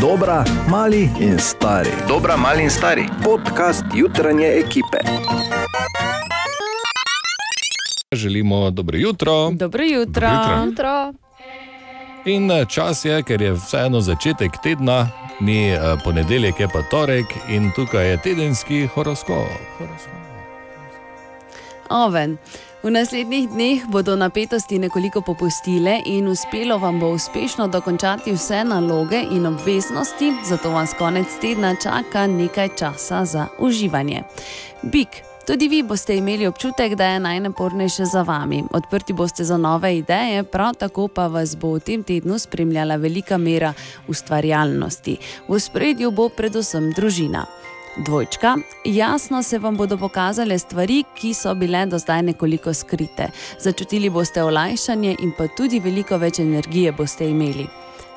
Dobra, mali in stari. Dobra, mali in stari. Podcast jutranje ekipe. Želimo dobro jutro. Dobro jutro. Dobro jutro. Jutro. In eh, čas je, ker je vseeno začetek tedna, ni eh, ponedeljek, je pa torek in tukaj je tedenski horoskop. horoskop. Oven. V naslednjih dneh bodo napetosti nekoliko popustile in uspelo vam bo uspešno dokončati vse naloge in obveznosti, zato vas konec tedna čaka nekaj časa za uživanje. Bik. Tudi vi boste imeli občutek, da je najnapornejše za vami. Odprti boste za nove ideje, prav tako pa vas bo v tem tednu spremljala velika mera ustvarjalnosti. V spredju bo predvsem družina. Dvojčka, jasno se vam bodo pokazale stvari, ki so bile do zdaj nekoliko skrite. Začutili boste olajšanje in pa tudi veliko več energije boste imeli.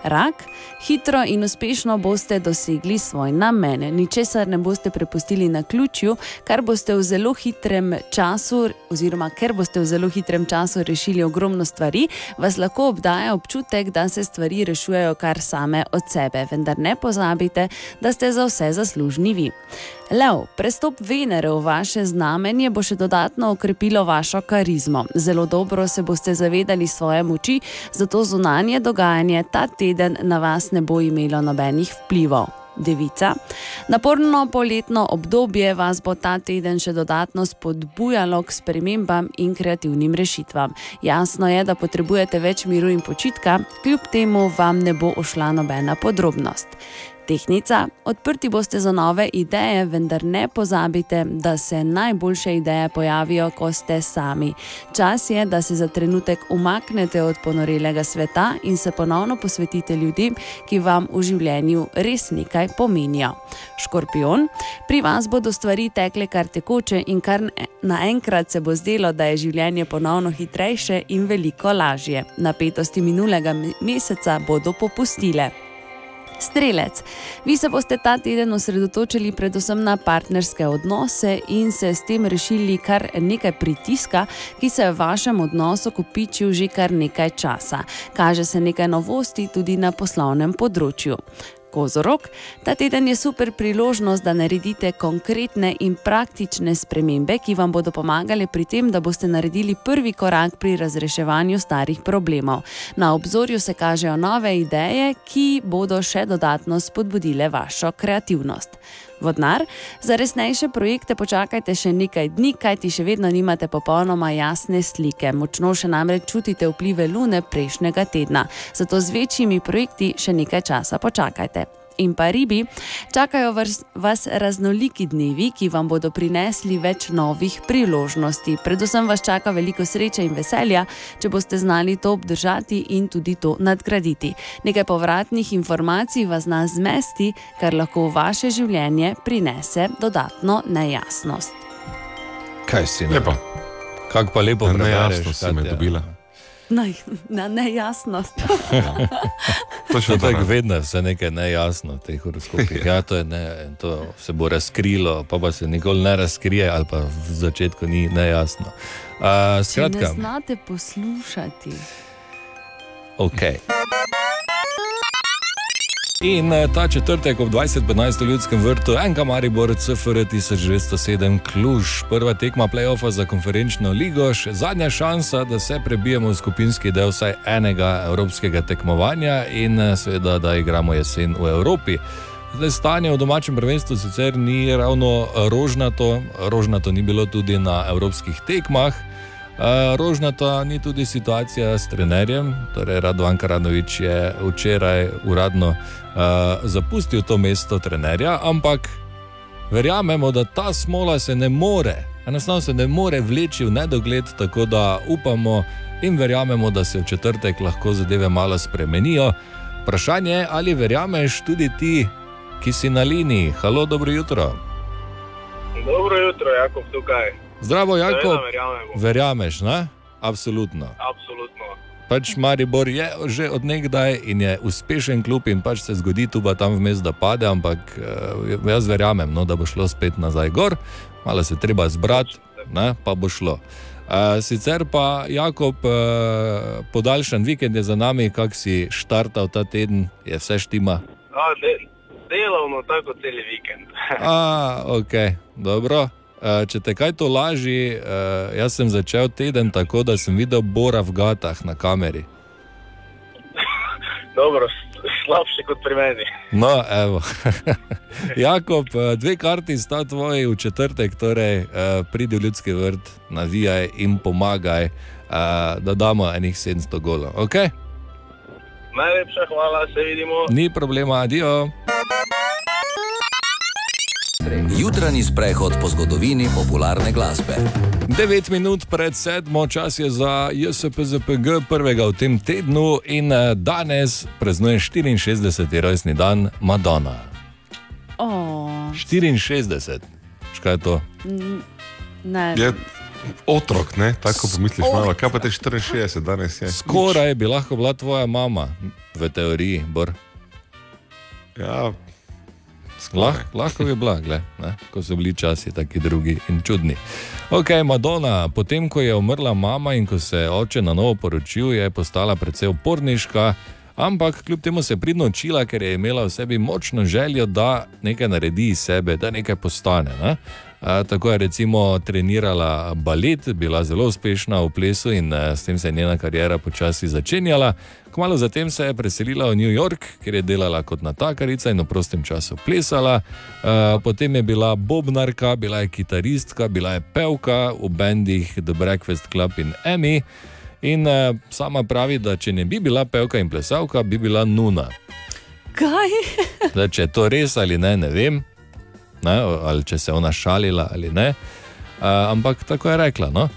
Rak, hitro in uspešno boste dosegli svoj namen. Ničesar ne boste prepustili na ključju, kar boste v zelo hitrem času, oziroma ker boste v zelo hitrem času rešili ogromno stvari, vas lahko obdaja občutek, da se stvari rešujejo kar same od sebe. Vendar ne pozabite, da ste za vse zaslužni vi. Lev, prestop Venere v vaše znamenje bo še dodatno okrepilo vašo karizmo. Zelo dobro se boste zavedali svoje moči, zato zunanje dogajanje ta teden na vas ne bo imelo nobenih vplivov. Devica. Naporno poletno obdobje vas bo ta teden še dodatno spodbujalo k spremembam in kreativnim rešitvam. Jasno je, da potrebujete več miru in počitka, kljub temu vam ne bo ošla nobena podrobnost. Tehnica, odprti boste za nove ideje, vendar ne pozabite, da se najboljše ideje pojavijo, ko ste sami. Čas je, da se za trenutek umaknete od ponorelega sveta in se ponovno posvetite ljudem, ki vam v življenju res nekaj pomenijo. Škorpion, pri vas bodo stvari tekle kar tekoče in kar naenkrat se bo zdelo, da je življenje ponovno hitrejše in veliko lažje. Napetosti minulega meseca bodo popustile. Strelec, vi se boste ta teden osredotočili predvsem na partnerske odnose in se s tem rešili kar nekaj pritiska, ki se je v vašem odnosu kopičil že kar nekaj časa. Kaže se nekaj novosti tudi na poslovnem področju. Kozorok, ta teden je super priložnost, da naredite konkretne in praktične spremembe, ki vam bodo pomagale pri tem, da boste naredili prvi korak pri razreševanju starih problemov. Na obzorju se kažejo nove ideje, ki bodo še dodatno spodbudile vašo kreativnost. Vodnar, za resnejše projekte počakajte še nekaj dni, kajti še vedno nimate popolnoma jasne slike. Močno še namreč čutite vplive lune prejšnjega tedna, zato z večjimi projekti še nekaj časa počakajte. In pa ribi, čakajo vas, raznoliki dnevi, ki vam bodo prinesli več novih priložnosti. Predvsem vas čaka veliko sreče in veselja, če boste znali to obdržati in tudi to nadgraditi. Nekaj povratnih informacij vas zna zmesti, kar lahko v vaše življenje prinese dodatno nejasnost. Kaj si ne? Lepo. Kako pa lepo Na prebereš, nejasnost si me dobila. Na, na nejasnost. To je tako tako vedno, vse nekaj nejasno v teh horoskopih. Ja, to, je ne, to se bo razkrilo, pa, pa se nikoli ne razkrije, ali pa v začetku ni nejasno. Uh, Če ne skratka, znate poslušati. ok. In eh, ta četrtek ob 20.15 v Ljudskem vrtu, enka Maribor, CFR 1907, Kluž, prva tekma playoffa za konferenčno ligo, še zadnja šansa, da se prebijemo v skupinski del vsaj enega evropskega tekmovanja in eh, seveda, da igramo jesen v Evropi. Zdaj, stanje v domačem prvenstvu sicer ni ravno rožnato, rožnato ni bilo tudi na evropskih tekmah. Uh, rožnata ni tudi situacija s trenerjem, torej Radvan Karanovič je včeraj uradno uh, zapustil to mesto trenerja, ampak verjamemo, da ta smola se ne more, enostavno se ne more vleči v nedogled, tako da upamo in verjamemo, da se v četrtek lahko zadeve malo spremenijo. Vprašanje je, ali verjameš tudi ti, ki si na liniji. Halo, dobro jutro. Dobro jutro, Jakob tukaj. Zdravo, verjamemo. Verjameš, ne? Absolutno. Absolutno. Pač Maribor je že odnegdaj in je uspešen klub, in pač se zgodi tu tam vmes, da pade, ampak eh, jaz verjamem, no, da bo šlo spet nazaj gor, malo se treba zbrati, ne, pa bo šlo. Uh, sicer pa, Jakob, uh, podaljšan vikend je za nami, kak si štartal ta teden, je vse štima. A, de, delovno, tako cel vikend. A, ok, dobro. Eh, Če te kaj to laži, eh, jaz sem začel teden tako, da sem videl Bora v gatah na kameri. Dobro, slabše kot pri meni. No, evo. Jakob, eh, dve karti sta tvoji v četrtek, torej pridi v ljudski vrt, navijaj in pomagaj, da damo enih 700 golov. Okay? Najlepša hvala, se vidimo. Ni problema, adijo. Jutranji sprehod po zgodovini popularne glasbe. 9 minut pred sedmo, čas je za JSPZPG, prvega v tem tednu, in eh, danes praznuje 64. rojstni dan Madonna. Oh, 64, škaj je to? ne. Je otrok, ne? tako pomisliš malo. Kaj pa te 64 danes je? Skoraj bi lahko bila tvoja mama, v teoriji, Bor. Ja, Lah, lahko bi bila, gled, ne, ko so bili časi taki drugi in čudni. Ok, Madonna, potem ko je umrla mama in ko se je oče na novo poročil, je postala precej uporniška, ampak kljub temu se je pridno učila, ker je imela v sebi močno željo, da nekaj naredi iz sebe, da nekaj postane. Ne? Tako je recimo trenirala balet, bila zelo uspešna v plesu in s tem se je njena karijera počasi začenjala. Kmalo zatem se je preselila v New York, kjer je delala kot natakarica in v prostem času plesala. Potem je bila bobnarka, bila je kitaristka, bila je pevka v bendih The Breakfast Club in Emmy. In sama pravi, da če ne bi bila pevka in plesalka, bi bila nuna. Kaj? Zdaj, če je to res ali ne, ne vem, ne, ali če se je ona šalila ali ne. Uh, ampak tako je rekla. No?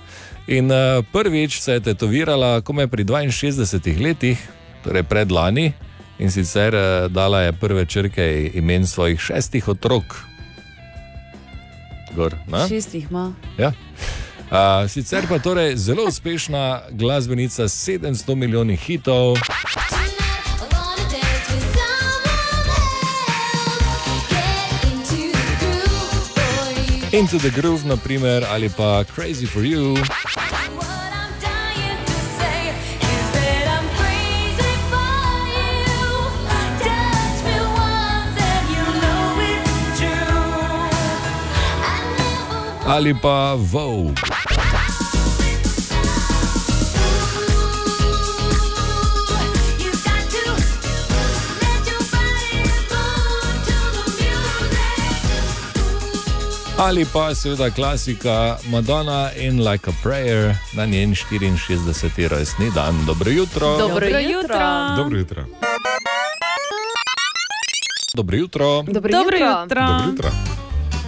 In uh, prvič se je tetovirala, ko je pri 62 letih, torej predlani, in sicer uh, dala je prve črke imen svojih šestih otrok. Gor, ne? Šestih ima. Ja. Uh, sicer pa torej zelo uspešna glasbenica s 700 milijoni hitov. Into the Groove, naprimer, ali pa Crazy for You. Ali pa Vogue. Ali pa seveda klasika Madonna in Like a Prayer na njen 64. rojstni dan. Dobro jutro. Dobro jutro. dobro jutro. Dobro jutro. Dobro Dobro jutro. jutro. Dobro jutro.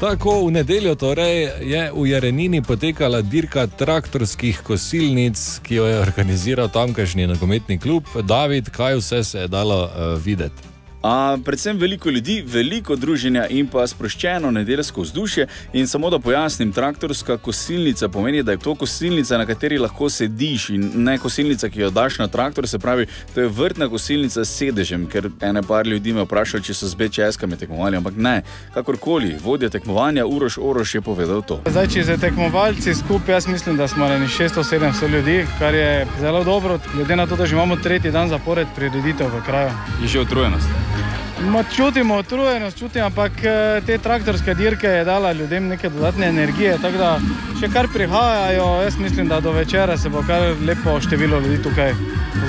Tako v nedeljo torej je v Jarenini potekala dirka traktorskih kosilnic, ki jo je organiziral tamkajšnji nogometni klub. David, kaj vse se je dalo uh, videti? A, predvsem veliko ljudi, veliko druženja in pa sproščeno nedeljsko vzdušje. In samo da pojasnim, traktorska kosilnica pomeni, da je to kosilnica, na kateri lahko sediš in ne kosilnica, ki jo daš na traktor. Se pravi, to je vrtna kosilnica s sedežem, ker ene par ljudi me vprašajo, če so z BČS-kami tekmovali, ampak ne, kakorkoli, vodja tekmovanja Uroš Oroš je povedal to. Zdaj, če se tekmovalci skupaj, jaz mislim, da smo na 600-700 ljudi, kar je zelo dobro, glede na to, da že imamo tretji dan zapored prireditev v kraju. Je že utrujenost. Thank you. Ma, čutimo utrujenost, čutim, ampak eh, te traktorske dirke je dala ljudem neke dodatne energije, tako da še kar prihajajo, jaz mislim, da do večera se bo kar lepo število ljudi tukaj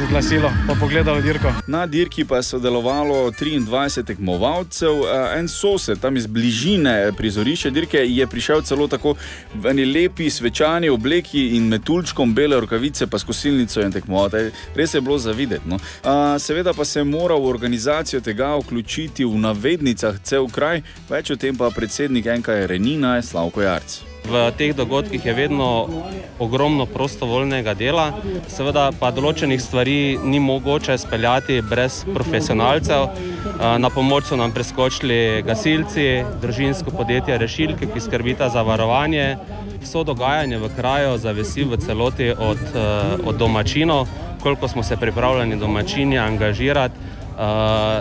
zglasilo, pa pogledalo dirko. Na dirki pa je sodelovalo 23 tekmovalcev, eh, en sosed tam iz bližine prizorišča dirke je prišel celo tako v eni lepi svečani obleki in metuljčkom bele rokavice, pa s kosilnico in tekmovati. Res je bilo zavideti. No. A, Seveda pa se je moral v organizacijo tega vključiti v navednicah cel kraj, več o tem pa predsednik NKR Renina Slavko Jarc. V teh dogodkih je vedno ogromno prostovoljnega dela, seveda pa določenih stvari ni mogoče speljati brez profesionalcev. Eh, Na pomoč so nam preskočili gasilci, družinsko podjetje Rešilke, ki skrbita za varovanje. Vso dogajanje v kraju zavisi v celoti od, eh, od domačinov, koliko smo se pripravljeni domačini angažirati,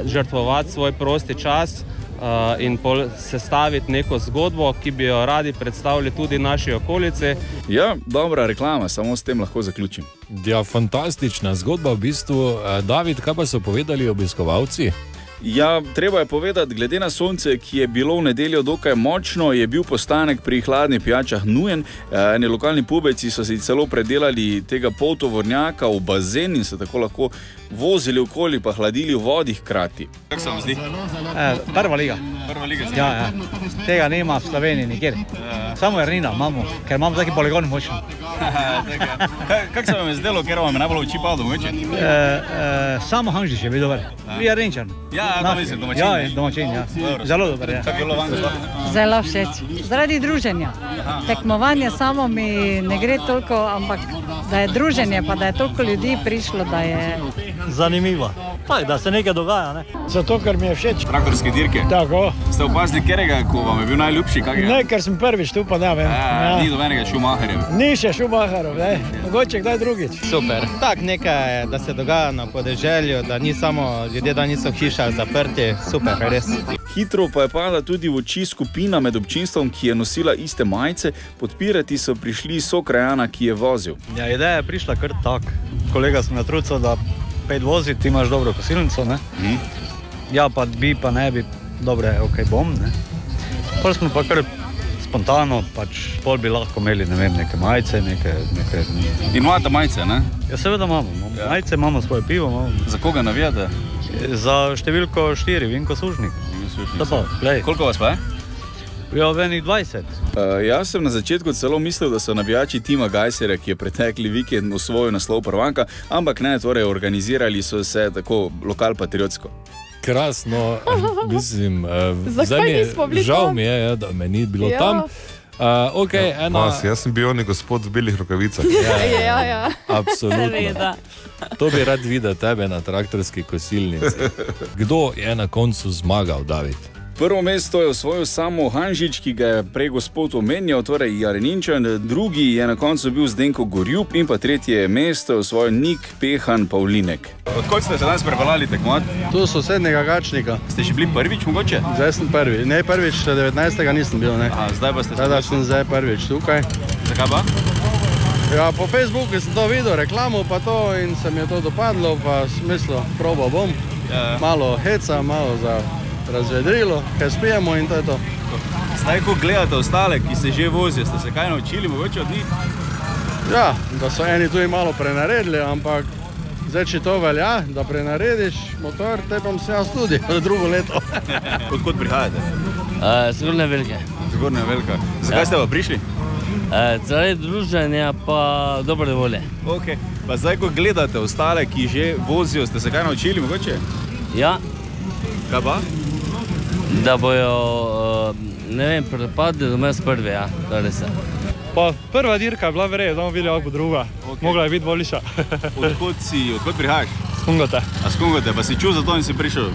žrtvovati svoj prosti čas. Uh, in sestaviti neko zgodbo, ki bi jo radi predstavili tudi naši okolici. Ja, dobra reklama, samo s tem lahko zaključim. Ja, fantastična zgodba v bistvu. Eh, David, kaj pa so povedali obiskovalci? Ja, treba je povedati, glede na sonce, ki je bilo v nedeljo dokaj močno, je bil postanek pri hladnih pijačah nujen. Eh, Eni lokalni pubeci so si celo predelali tega poltovornjaka v bazen in se tako lahko vozili okoli, pa hladili v vodi hkrati. Kako se vam zdi? Eh, prva liga. Prva liga Ja, ja. Tega nema v Sloveniji nikjer. Samo Jrnina imamo, ker imamo taki poligon močen. Kako se vam je zdelo, ker vam je najbolj oči padlo? E, e, samo Hanžič je bil dober. Je Renčan. Ja, domačin, Ja, ne? je domačin, ja. Dobro. Zelo dober, ja. Zelo všeč. Zaradi druženja. Tekmovanje samo mi ne gre toliko, ampak da je druženje, pa da je toliko ljudi prišlo, da je Zanimivo. Pa, da se nekaj dogaja, ne? Zato, ker mi je všeč. Traktorske dirke. Tako. Ste opazili, katerega, vam je bil najljubši? Ne, ker sem prvič tu, pa ne vem. Ja, Ni dobenega šumaherja. Ni še šumaharov, ne. Mogoče kdaj drugič. Super. Tak nekaj, da se dogaja na podeželju, da ni samo ljudje, da niso v hišah zaprti. Super, res. Hitro pa je padla tudi v oči skupina med občinstvom, ki je nosila iste majice, podpirati so prišli so krajana, ki je vozil. Ja, ideja je prišla kar tak. Kolega sem natrucal, da pet vozi, ti imaš dobro kosilnico, ne? Mhm. Ja, pa bi, pa ne bi, dobro, ok, bom, ne? Pol smo pa kar spontano, pač pol bi lahko imeli, ne vem, neke majice, neke... neke... Imate majice, ne? Ja, seveda imamo, imamo ja. majice, imamo svoje pivo, imamo... Za koga navijate? Za številko štiri, Vinko Sužnik. Da pa, glej. Koliko vas pa je? Ja, venih 20. Uh, jaz sem na začetku celo mislil, da so navijači Tima Gajsera, ki je pretekli vikend osvojil naslov prvanka, ampak ne, torej organizirali so se tako lokal patriotsko. Krasno, mislim, eh, Zakaj je- nismo bili Žal tam? mi je, ja, da me ni bilo Ja. tam. Uh, okay, Ja, ena, vas, jaz sem bil oni gospod v belih rokavicah. Ja, ja. Absolutno. Seveda. To bi rad videl tebe na traktorski kosilnici. Kdo je na koncu zmagal, David? Prvo mesto je osvojil samo Hanžič, ki ga je prej gospod omenjal, torej Jareninčan, drugi je na koncu bil Zdenko Gorjub in pa tretje mesto je osvojil Nik Pehan Pavlinek. Odkud ste se danes prevalali tekmovati? Tu sosednjega gačnika. Ste že bili prvič mogoče? Zdaj sem prvi. Ne prvič, 19. nisem bil. Ne. A, zdaj pa ste Zdaj da sem zdaj prvič tukaj. Zakaj pa? Ja, po Facebooku sem to videl, reklamo pa to in se mi je to dopadlo, pa smislo, probo bom. Ja. Malo heca, malo za razvedrilo, kaj spijemo in to je to. Zdaj, ko gledate ostale, ki se že vozijo, ste se kaj naučili, mogoče od njih? Ja, da so eni tu malo prenaredili, ampak zdaj, če to velja, da prenarediš motor, te pa sem jaz tudi drugo leto. Odkud prihajate? Uh, Zgornje velike. Zgornja velika. Zakaj Ja. ste pa prišli? Uh, zaradi druženja pa dobre volje. Okay. Pa zdaj, ko gledate ostale, ki že vozijo, ste se kaj naučili, mogoče? Ja, Kaj pa? Da bojo, uh, ne vem, prepadli do mes prve, ja, to je res. Pa prva dirka je bila verjetno, da bomo videli, kako bo druga. Okay. Mogla je biti boljša. Odkud si, odkud prihajaš? Skungote. A skungote, pa si čul za to in si prišel?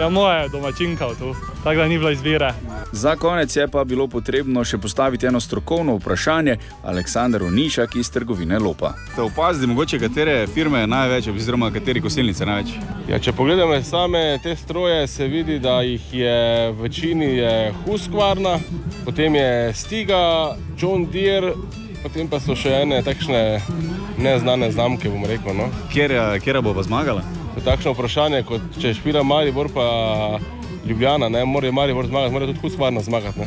Ja, moja je domačinka tu, tako da ni bilo izbire. Za konec je pa bilo potrebno še postaviti eno strokovno vprašanje Aleksandr Unišak iz trgovine Lopa. Ste opazili, mogoče katere firme največ, oziroma kateri kosilnice največ? Ja, če pogledamo same te stroje, se vidi, da jih je v večini je Husqvarna, potem je Stiga, John Deere, potem pa so še ene takšne neznane znamke, bomo rekel. No. Kjer bo pa zmagala? To je takšno vprašanje, kot če špila Maribor pa Ljubljana, ne more Maribor zmagati, mora tudi Husqvarna zmagati. Ne.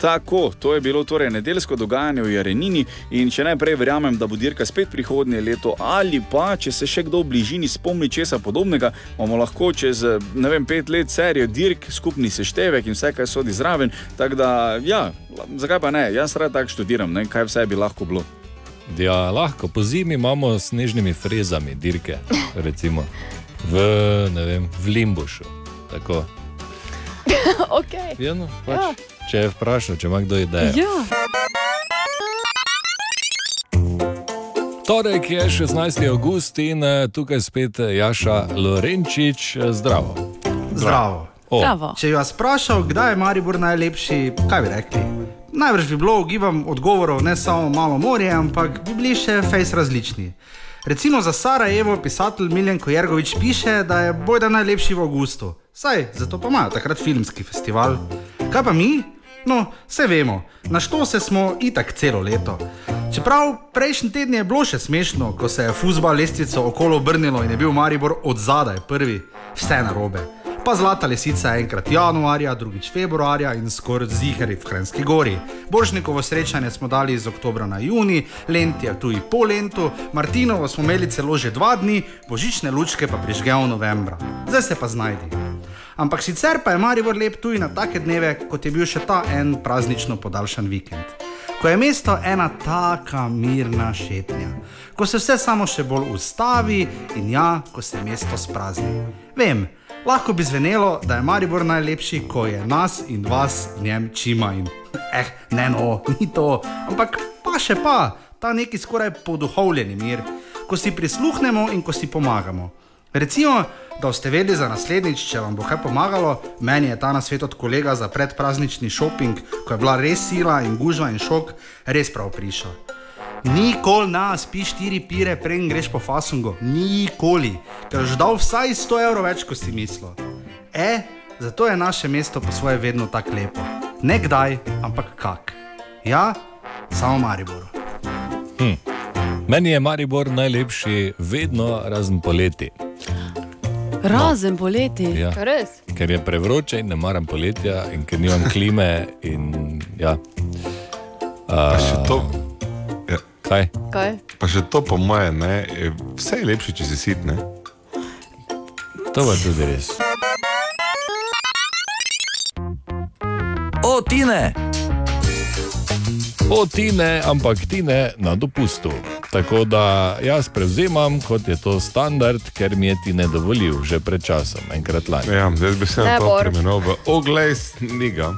Tako, to je bilo torej nedeljsko dogajanje v Jarenini in če najprej verjamem, da bo dirka spet prihodnje leto ali pa, če se še kdo v bližini spomni česa podobnega, bomo lahko čez ne vem, pet let serijo dirk, skupni seštevek in vse, kar sodi zraven. Tako da, ja, zakaj pa ne, jaz rad tako študiram, ne, kaj vse bi lahko bilo. Ja, lahko, po zimi imamo s snežnimi frezami dirke, recimo v, ne vem, v Limbušu. Tako. okay. Ja, no, pač, ja. Če je vprašal, če ima kdo idejo. Ja. Torek je 16. august in eh, tukaj spet Jaša Lorenčič, eh, zdravo. Zdravo. O. Zdravo. Če bi vas vprašal, kdaj je Maribor najlepši, kaj bi rekli? Najbrž bi bilo, ugibam, odgovorov ne samo malo morje, ampak bi bili še fejs različni. Recimo za Sarajevo pisatelj Miljenko Jergovič piše, da je bojda najlepši v avgustu. Saj, zato pa imajo takrat filmski festival. Kaj pa mi? No, vse vemo, na što se smo itak celo leto. Čeprav prejšnji teden je bilo še smešno, ko se je fuzbal lestvico okolo obrnilo in je bil Maribor od zadaj prvi, vse narobe. Pa zlata lisica enkrat januarja, drugič februarja in skoraj zihari v Krenski gori. Božnikovo srečanje smo dali iz oktobra na juni, lent je tu in pol lentu, Martinovo smo imeli celo že dva dni, božične lučke pa prižgel novembra. Zdaj se pa znajdi. Ampak sicer pa je Maribor lep tudi na take dneve, kot je bil še ta en praznično podaljšan vikend. Ko je mesto ena taka mirna šetnja, ko se vse samo še bolj ustavi in ja, ko se mesto sprazni. Vem, lahko bi zvenelo, da je Maribor najlepši, ko je nas in vas v njem čima in eh, ne no, ni to, ampak pa še pa, ta neki skoraj poduhovljeni mir, ko si prisluhnemo in ko si pomagamo. Recimo, da boste vedeli za naslednjič, če vam bo kaj pomagalo, meni je ta na svet od kolega za predpraznični šoping, ko je bila res sila in gužva in šok, res prav prišel. Nikoli nas, pi štiri pire, preden greš po fasungu, nikoli, ker boš dal vsaj 100 evrov več, kot si mislil. E, zato je naše mesto po svoje vedno tako lepo. Ne kdaj, ampak kak. Ja, samo Mariboru. Hm. Meni je Maribor najlepši, vedno razen poleti. Razen poleti. Ja. Res? Ker je prevroče in ne maram poletja, in ker nimam klime. In, ja. Pa še to. Kaj? Kaj? Pa še to, po mojem, ne, vse je lepše, če si sit. Ne? To je tudi res. O, Tine! O, Tine, ampak Tine na dopustu. Tako da jaz prevzemam, kot je to standard, ker mi je Tine dovolil že pred časom, enkrat lani. Ja, zdaj bi se Ne, to premenoval v oglej sniga.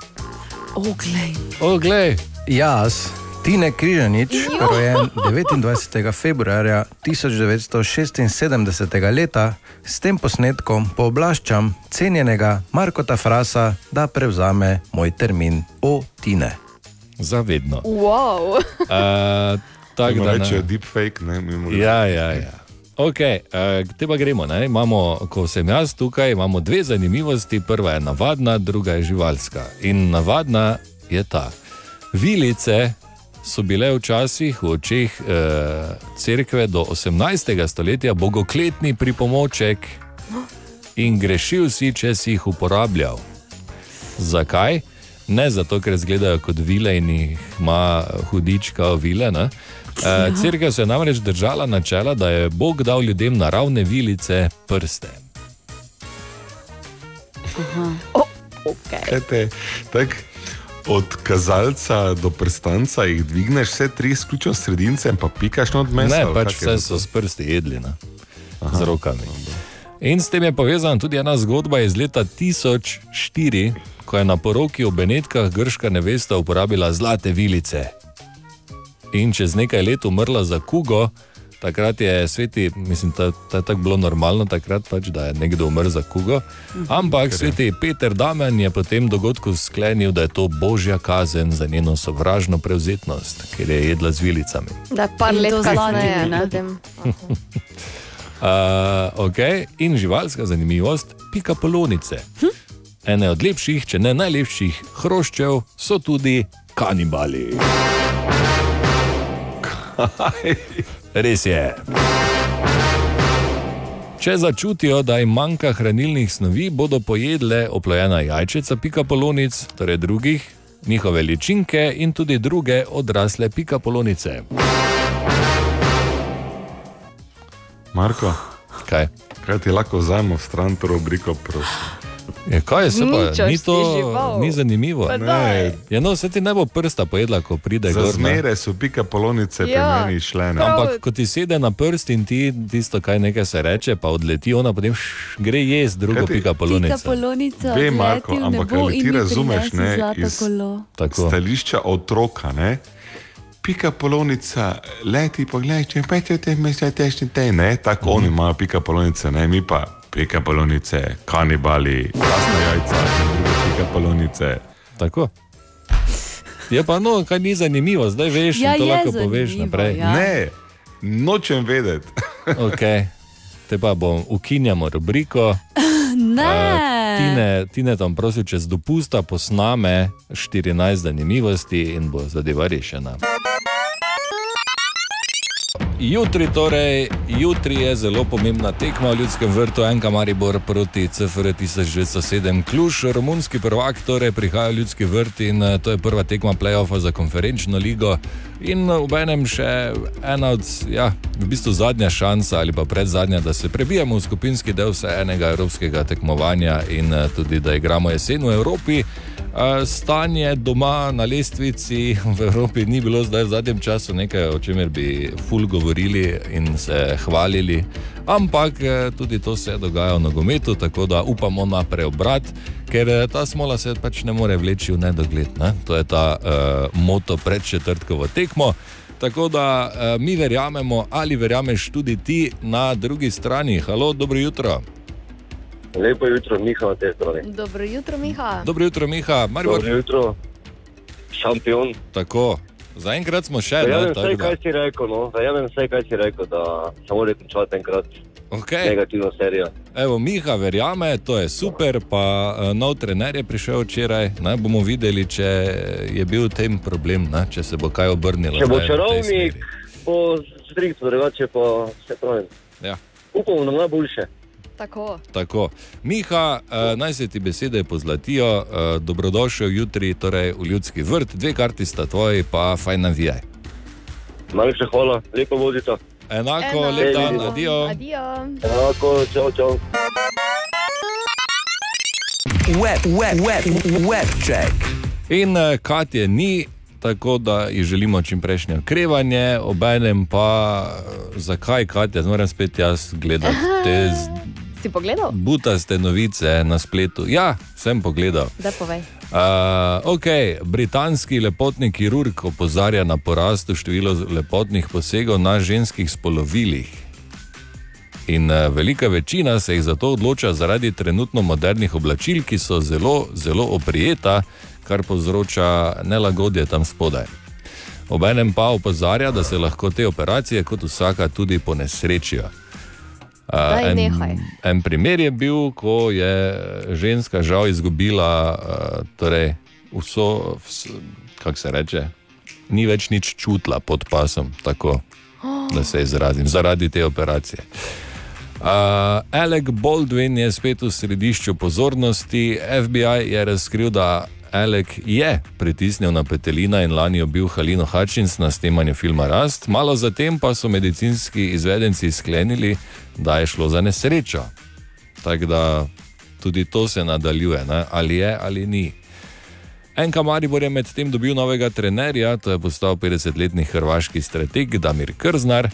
Oglej. Oglej. Jaz, Tine Križanič, rojen 29. februarja 1976 leta, s tem posnetkom pooblaščam cenjenega Markota Frasa, da prevzame moj termin o Tine. Zavedno. Wow. Uh, tako da rečejo deepfake, ne, mimo Ja, ja, ja. Okay, uh, te pa gremo. Ne? Imamo, ko sem jaz tukaj, imamo dve zanimivosti. Prva je navadna, druga je živalska. In navadna je ta. Vilice so bile včasih v očeh uh, cerkve do 18. stoletja bogokletni pripomoček in grešil si, če si jih uporabljal. Zakaj? Ne zato, ker izgledajo kot vile in jih ima hudička vile. Ne? Eh, Cerkev se je namreč držala načela, da je Bog dal ljudem naravne vilice prste. Okay. Kaj te, tak, od kazalca do prstanca jih dvigneš, vse tri izključno sredince in pa pikaš not mesa. Ne, pač vse so s prsti jedli, ne? z rokami. In s tem je povezana tudi ena zgodba iz leta 1004, ko je na poroki v Benetkah grška nevesta uporabila zlate vilice. In čez nekaj let umrla za kugo, takrat je sveti, mislim, da je tako bilo normalno, takrat pač, da je nekdo umrl za kugo. Ampak sveti Peter Damen je po tem dogodku sklenil, da je to božja kazen za njeno sovražno prevzetnost, ker je jedla z vilicami. Da je par let to kasneje. zlati, ne? potem- Uh, okay. In živalska zanimivost, pika polonice. Hm? Ene od lepših, če ne najlepših hroščev so tudi kanibali. Res je. Če začutijo, da jim manjka hranilnih snovi, bodo pojedle oplojena jajčeca pika polonic, torej drugih, njihove ličinke in tudi druge odrasle pika polonice. Marko, kaj? kaj ti lahko vzamemo v stran to rubriko? prosim? Je, kaj je se pa? Ni to žival. ni zanimivo. Pa daj. Ja, no, se ti ne bo prsta pojedla, ko pride gor. ne. zmeraj so pika polonice pri meni šle. ne. Ampak ko ti sede na prst in ti tisto, kaj nekaj se reče, pa odleti ona, potem š, gre jesti drugo Kaj ti- pika Pika polonice. polonica, Vem, odleti Marko, ampak ali ti razumeš, ne, iz. Tako. stališča otroka, ne? Pika polonica, leti, poglej, če pete v te mesta, tešni te, ne? Tako Mhm. oni imajo pika polonice, ne? Mi pa pika polonice, kanibali, lasna jajca in druge pika polonice. Tako. Je pa no, kaj ni zanimivo, zdaj veš, Ja, to lahko poveš naprej. ja. Ne, nočem vedeti. Okay. Te pa bom ukinjamo rubriko. Ne. Tine, tine tam prosim, čez dopusta posname 14 zanimivosti in bo zadeva rešena. Jutri, torej, jutri je zelo pomembna tekma v Ljudskem vrtu, enka Maribor proti CFR 1907 Kluž, romunski prvak, torej prihaja v Ljudski vrt in eh, to je prva tekma playoffa za konferenčno ligo. In v enem še ena od, ja, v bistvu zadnja šansa ali pa predzadnja, da se prebijemo v skupinski del vse enega evropskega tekmovanja in eh, tudi da igramo jesen v Evropi. Stanje doma na lestvici v Evropi ni bilo zdaj v zadnjem času nekaj, o čemer bi ful govorili in se hvalili, ampak eh, tudi to se dogaja v nogometu, tako da upamo na preobrat, ker eh, ta smola se pač ne more vleči v nedogled. Ne? To je ta uh, moto pred četrtkovo tekmo. Tako da uh, mi verjamemo, ali verjameš tudi ti na drugi strani. Halo, dobro jutro. Lepo jutro, Miha, na tej strani. Dobro jutro, Miha. Dobro jutro, Miha. Maribor. Dobro jutro, šampion. Tako, zaenkrat smo še Verjamem ne, vse, da- kaj si rekel, no. Vse, kaj si rekel, da se mora končati enkrat Okay. negativno serijo. Evo, Miha verjame, to je super, pa uh, nov trener je prišel včeraj. Ne bomo videli, če je bil tem problem, ne, če se bo kaj obrnilo. Če bo čarovnik, bo striktno, drugače pa vse pravim. Ja. Upamo na najboljše. Tako. Tako. Miha, uh, naj se ti besede pozlatijo, uh, dobrodošel jutri torej v ljudski vrt, dve karti sta tvoji, pa fajn navijaj. Najlepša hvala, lepo vodite. Enako, lep dan, adijo. Adijo. Enako, čau, čau. Web, web, web, web check. In uh, Katje ni, tako da ji želimo čim prejšnje okrevanje, obenem pa uh, zakaj Katja, zdaj moram spet jaz gledati te z- Si pogledal? butaste novice na spletu. Ja, sem pogledal. Da povej. Uh, ok, britanski lepotni kirurg opozarja na porast števila lepotnih posegov na ženskih spolovilih. In uh, velika večina se jih zato odloča zaradi trenutno modernih oblačil, ki so zelo, zelo oprijeta, kar povzroča nelagodje tam spodaj. Obenem pa opozarja, da se lahko te operacije, kot vsaka, tudi ponesrečijo. Uh, en, en primer je bil, ko je ženska žal izgubila uh, torej vso, vs, kako se reče, ni več nič čutila pod pasom, tako da se izrazim, zaradi te operacije. Uh, Alec Baldwin je spet v središču pozornosti. FBI je razkril, da Alec je pritisnil na petelina in lani obil Halino Hutchins na snemanju filma Rast. Malo zatem pa so medicinski izvedenci sklenili, da je šlo za nesrečo. Tako da tudi to se nadaljuje, ne? ali je ali ni. Enka Maribor je medtem dobil novega trenerja, to je postal 50-letni hrvaški strateg Damir Krznar.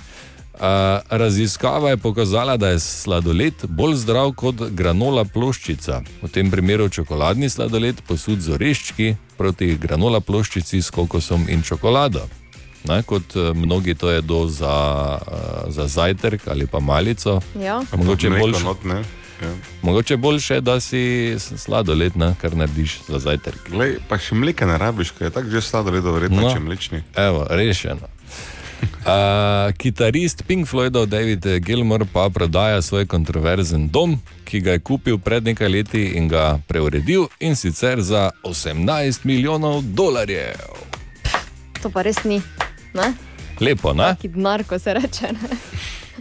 Raziskava je pokazala, da je sladoled bolj zdrav kot granola ploščica. V tem primeru čokoladni sladoled posud z oreščki proti granola ploščici s kokosom in čokolado. Ne, kot eh, mnogi to jedo za, uh, za zajtrk ali pa malico. Ja. Mogoče boljše, not, ne. Ja. mogoče boljše, da si sladoled, ne, kar narediš za zajtrk. Lej, pa še mleka ne rabiš, ker je tako že sladoled, verjetno No. no. če mlečni. Evo, rešeno. Uh, kitarist Pink Floydov David Gilmore pa prodaja svoj kontroverzen dom, ki ga je kupil pred nekaj leti in ga preuredil in sicer za 18 milijonov dolarjev. To pa res ni. Ne? Lepo, ne? Ki denar, ko se reče. Ne,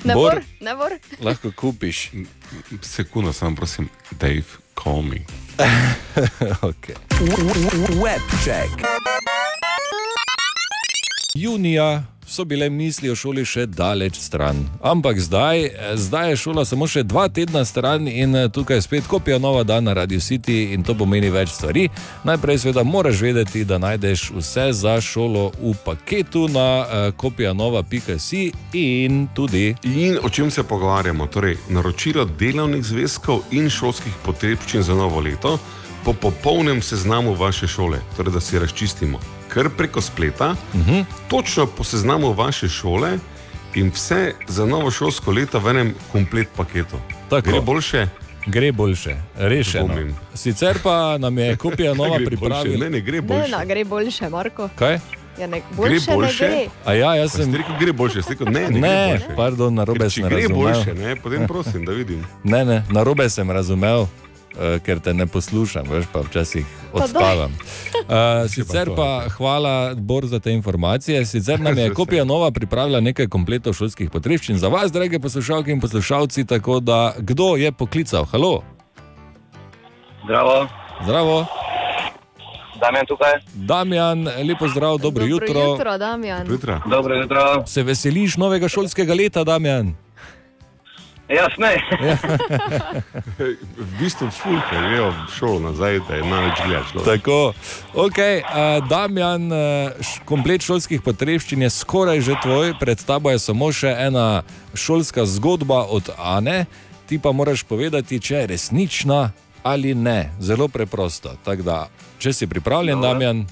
ne Bor. bor, ne bor. Lahko kupiš. Sekundo, samo prosim, Dave, call me. okay. Web check. Junija so bile misli o šoli še daleč stran. Ampak zdaj, zdaj je šola samo še dva tedna stran in eh, tukaj je spet kopija nova dan na Radio City in to pomeni več stvari. Najprej seveda moraš vedeti, da najdeš vse za šolo v paketu na uh, kopijanova.si in tudi. In o čem se pogovarjamo? Torej, naročilo delovnih zvezkov in šolskih potrebščin za novo leto po popolnem seznamu vaše šole, torej da si razčistimo. Kar preko spleta, uh Mhm. -huh. točno po seznamu vaše šole in vse za novo šolsko leto v enem komplet paketu. Tako. Gre boljše? Gre boljše, rešeno. Dvomim. Sicer pa nam je kopija nova Gre pripravila. Ne, ne gre Ne, boljše. no, gre boljše, Marko. Kaj? Ja, ne, boljše, boljše? ne gre. A ja, jaz sem. Rekel, gre boljše, rekel, ne, ne, Ne, gre boljše. pardon, narobe Ker sem Če gre razumel. boljše, ne, potem prosim, da vidim. Ne, ne, narobe sem razumel. Uh, ker te ne poslušam, veš pa včasih Pa daj. odstavam. Uh, sicer pa hvala, Bor, za te informacije. Sicer nam je kopija nova pripravila nekaj kompletov šolskih potrebščin za vas, drage poslušalke in poslušalci. Tako da, kdo je poklical? Halo, Zdravo, zdravo, Damjan tukaj. Damjan, lepo zdrav, dobro, Dobro jutro. jutro, Damjan. Dobro jutro. Se veseliš novega šolskega leta, Damjan? Jaz ne. v bistvu fulke, grejo v šolo nazaj, da je največ gledal. Tako, ok, uh, Damjan, uh, komplet šolskih potrebščin je skoraj že tvoj, pred tabo je samo še ena šolska zgodba od Ane, ti pa moraš povedati, če je resnična ali ne. Zelo preprosto. Tako da, če si pripravljen, Dobro. Damjan,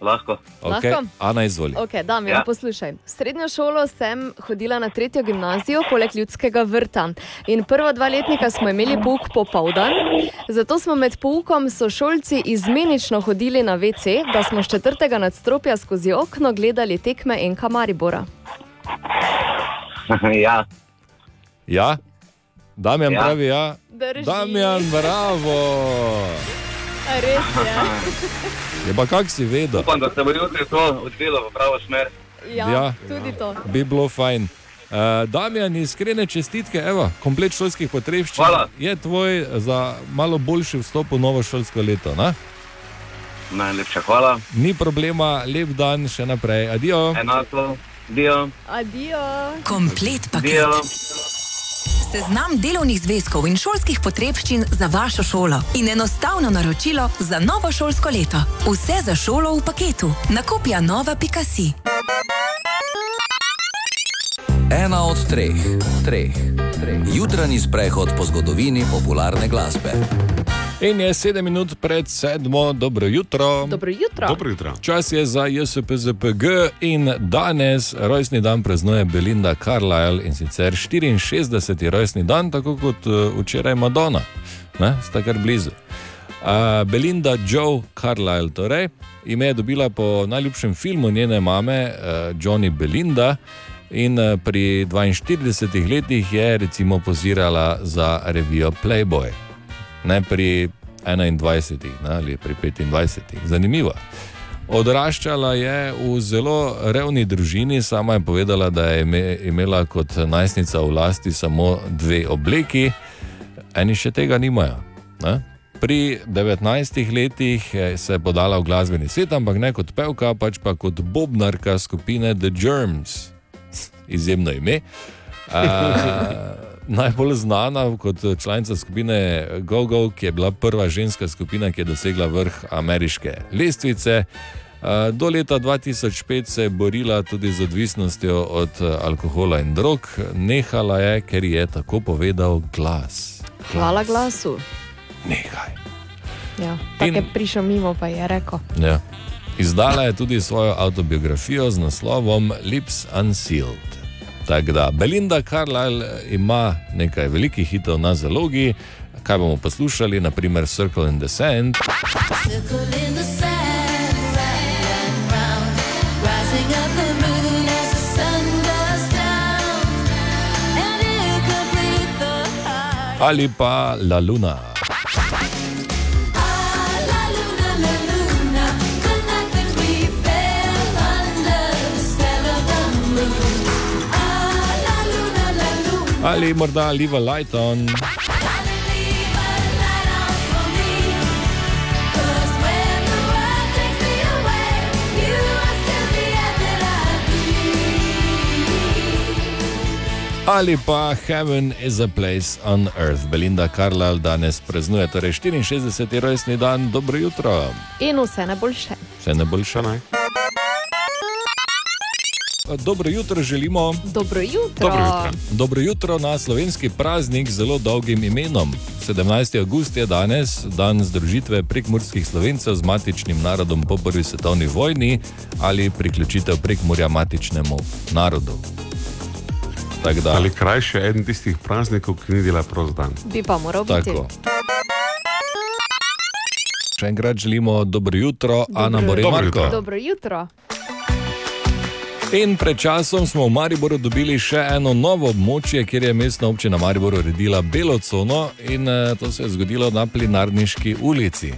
Lahko. okay, Lahko? Ana izvoli. Ok, Damjan, ja. Ja. poslušaj. V srednjo šolo sem hodila na tretjo gimnazijo, poleg ljudskega vrta. In prva dva letnika smo imeli pouk popoldan, zato smo med poukom sošolci izmenično hodili na WC, da smo z četrtega nadstropja skozi okno gledali tekme Enka Maribora. ja. Ja? Damjan Ja. pravi ja. Drži. Damjan, bravo! A res je. Je pa kak si vedel? Upam, da se bo jutri to odvilo v pravo smer. Ja, Ja. tudi to. Bi bilo fajn. Uh, Damjan, iskrene čestitke, evo, komplet šolskih potrebščin Hvala. je tvoj za malo boljši vstop v novo šolsko leto. Na? Najlepša hvala. Ni problema, lep dan še naprej. Adijo. Enako. Dio. Adijo. Komplet paket. Dio. Seznam delovnih zvezkov in šolskih potrebščin za vašo šolo in enostavno naročilo za novo šolsko leto. Vse za šolo v paketu. Nakupja nova.si. Ena od treh, treh, treh. Jutranji sprehod po zgodovini popularne glasbe. In je sedem minut pred sedmo, dobro jutro. Dobro jutro. Dobro jutro. Čas je za JSPZPG in danes rojstni dan praznuje Belinda Carlisle in sicer 64. rojstni dan, tako kot eh, včeraj Madonna, ne? sta kar blizu. Uh, Belinda Joe Carlisle, torej ime je dobila po najljubšem filmu njene mame, uh, Johnny Belinda. In uh, pri 42 letih je recimo pozirala za revijo Playboy, ne pri 21 ne, ali pri 25. Zanimivo. Odraščala je v zelo revni družini, sama je povedala, da je ime, imela kot najstnica v lasti samo dve obleki, eni še tega nimajo. Ne? Pri 19 letih se je podala v glasbeni svet, ampak ne kot pevka, pač pa kot bobnarka skupine The Germs, izjemno ime. Uh, najbolj znana kot članica skupine GoGo, ki je bila prva ženska skupina, ki je dosegla vrh ameriške lestvice. Do leta 2005 se je borila tudi z odvisnostjo od uh, alkohola in drog, nehala je, ker je tako povedal glas. Hvala glasu. Nehaj. Ja, tako je prišel mimo, pa je rekel. Ja. Izdala je tudi svojo avtobiografijo z naslovom Lips Unsealed. Tako da Belinda Carlisle ima nekaj velikih hitov na zalogi, kaj bomo poslušali, naprimer Circle in the Sand. Ali pa La Luna. Ali morda Live a Light on. Ali pa Heaven is a place on earth. Belinda Carlisle danes praznuje torej 64. rojstni dan. Dobro jutro, In vse najboljše. vse najboljše. Naj. Dobro jutro želimo. Dobro jutro. Dobro jutro. Dobro jutro na slovenski praznik z zelo dolgim imenom. 17. august je danes dan združitve prekmurskih slovencev z matičnim narodom po prvi svetovni vojni ali priključitev prekmurja matičnemu narodu. Tak da, Ali krajše eden tistih praznikov, ki ni dela prost dan. Bi pa moral biti. tako. Še enkrat želimo dobro jutro, Ana Bore Dobro jutro. Dobro jutro. In pred časom smo v Mariboru dobili še eno novo območje, kjer je mestna občina Maribor uredila belo cono in eh, to se je zgodilo na Plinarniški ulici.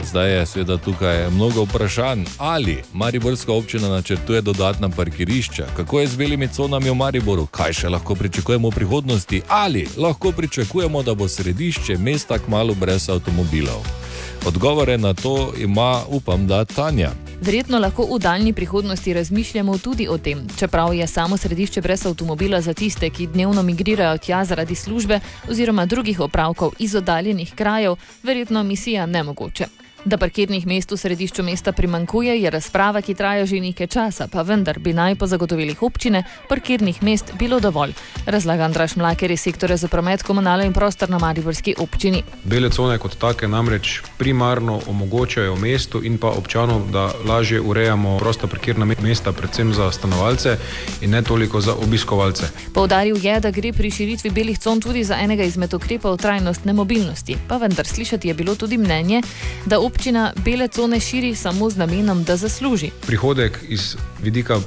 Zdaj je seveda tukaj mnogo vprašanj, ali Mariborska občina načrtuje dodatna parkirišča, kako je z belimi conami v Mariboru, kaj še lahko pričakujemo v prihodnosti, ali lahko pričakujemo, da bo središče mesta kmalo brez avtomobilov. Odgovore na to ima, upam, da Tanja. Verjetno lahko v daljni prihodnosti razmišljamo tudi o tem, čeprav je samo središče brez avtomobila za tiste, ki dnevno migrirajo tja zaradi službe oziroma drugih opravkov iz oddaljenih krajev, verjetno misija nemogoče. Da parkirnih mest v središču mesta primankuje, je razprava, ki traja že nekaj časa, pa vendar bi naj po zagotovilih občine parkirnih mest bilo dovolj. Razlaga Andraš Mlaker iz sektorja za promet, komunalo in prostor na Mariborski občini. Bele cone kot take namreč primarno omogočajo mestu in pa občanom, da lažje urejamo prosta parkirna me- mesta, predvsem za stanovalce in ne toliko za obiskovalce. Poudaril je, da gre pri širitvi belih con tudi za enega izmed ukrepov trajnostne mobilnosti, pa vendar slišati je bilo tudi mnenje, da občina bele cone širi samo z namenom, da zasluži. Prihodek iz vidika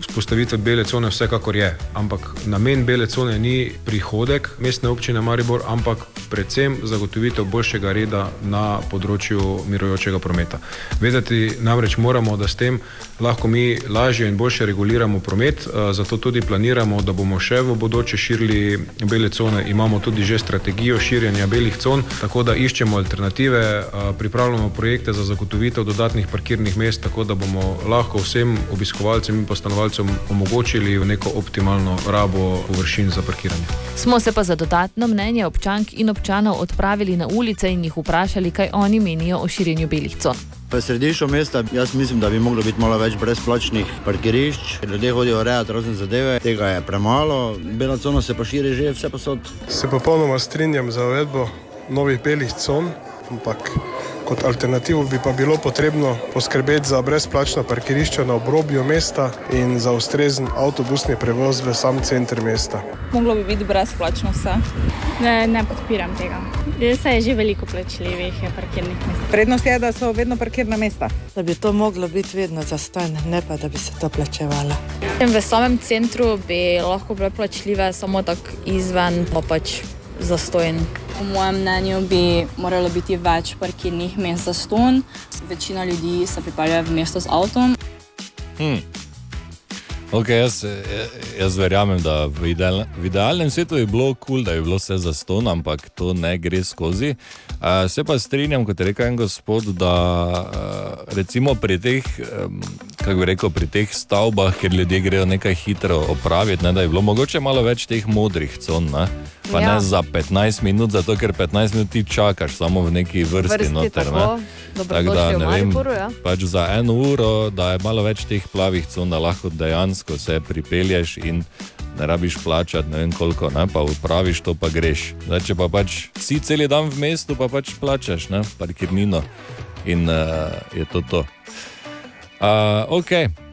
vzpostavitve bele cone vsekakor je, ampak namen bele cone ni prihodek mestne občine Maribor, ampak predvsem zagotovitev boljšega reda na področju mirujočega prometa. Vedeti namreč moramo, da s tem lahko mi lažje in boljše reguliramo promet, eh, zato tudi planiramo, da bomo še v bodoče širili bele cone. Imamo tudi že strategijo širjenja belih con, tako da iščemo alternative, eh, pripravljamo projekte za zagotovitev dodatnih parkirnih mest, tako da bomo lahko vsem obiskovalcem in pa stanovalcem omogočili neko optimalno rabo površin za parkiranje. Smo se pa za dodatno mnenje občank in občanov odpravili na ulice in jih vprašali, kaj oni menijo o širjenju belih con. V središču mesta jaz mislim, da bi moglo biti malo več brezplačnih parkirišč. Ljudje hodijo urejati razne zadeve, tega je premalo, bela cona se pa širi že vse posod. Se popolnoma strinjam za uvedbo novih belih con, ampak kot alternativo bi pa bilo potrebno poskrbeti za brezplačna parkirišča na obrobju mesta in za ustrezen avtobusni prevoz v sam center mesta. Moglo bi biti brezplačno vse. Ne, ne podpiram tega. Saj je že veliko plačljivih je parkirnih mest. Prednost je, da so vedno parkirna mesta. Da bi to moglo biti vedno zastojno, ne pa da bi se to plačevalo. V samem centru bi lahko bile plačljive, samo tako izven pa pač zastojen. Po mojem mnenju bi moralo biti več parkirnih mest za ston. Večina ljudi se pripelje v mesto z avtom. Hmm. Okay, jaz, jaz verjamem, da v, ideal, v idealnem svetu je bilo kul, cool, da je bilo vse za ston, ampak to ne gre skozi. Uh, se pa strinjam, kot je rekel en gospod, da uh, recimo pri teh, um, kako bi rekel, pri teh stavbah, kjer ljudje grejo nekaj hitro opraviti, ne, da je bilo mogoče malo več teh modrih con, ne? Pa ja. ne za 15 minut, zato ker 15 minut ti čakaš samo v neki vrsti, Vrsti, noter. tako. Tako da Dobrodošli v ne vem, Mariboru, ja. pač za eno uro, da je malo več teh plavih con, da lahko dejansko se pripelješ in ne rabiš plačati, ne vem koliko, ne, pa upraviš to, pa greš. Zdaj, če pa pač si cel dan v mestu, pa pač plačaš, ne, parkirnino in uh, je to to. Uh, ok.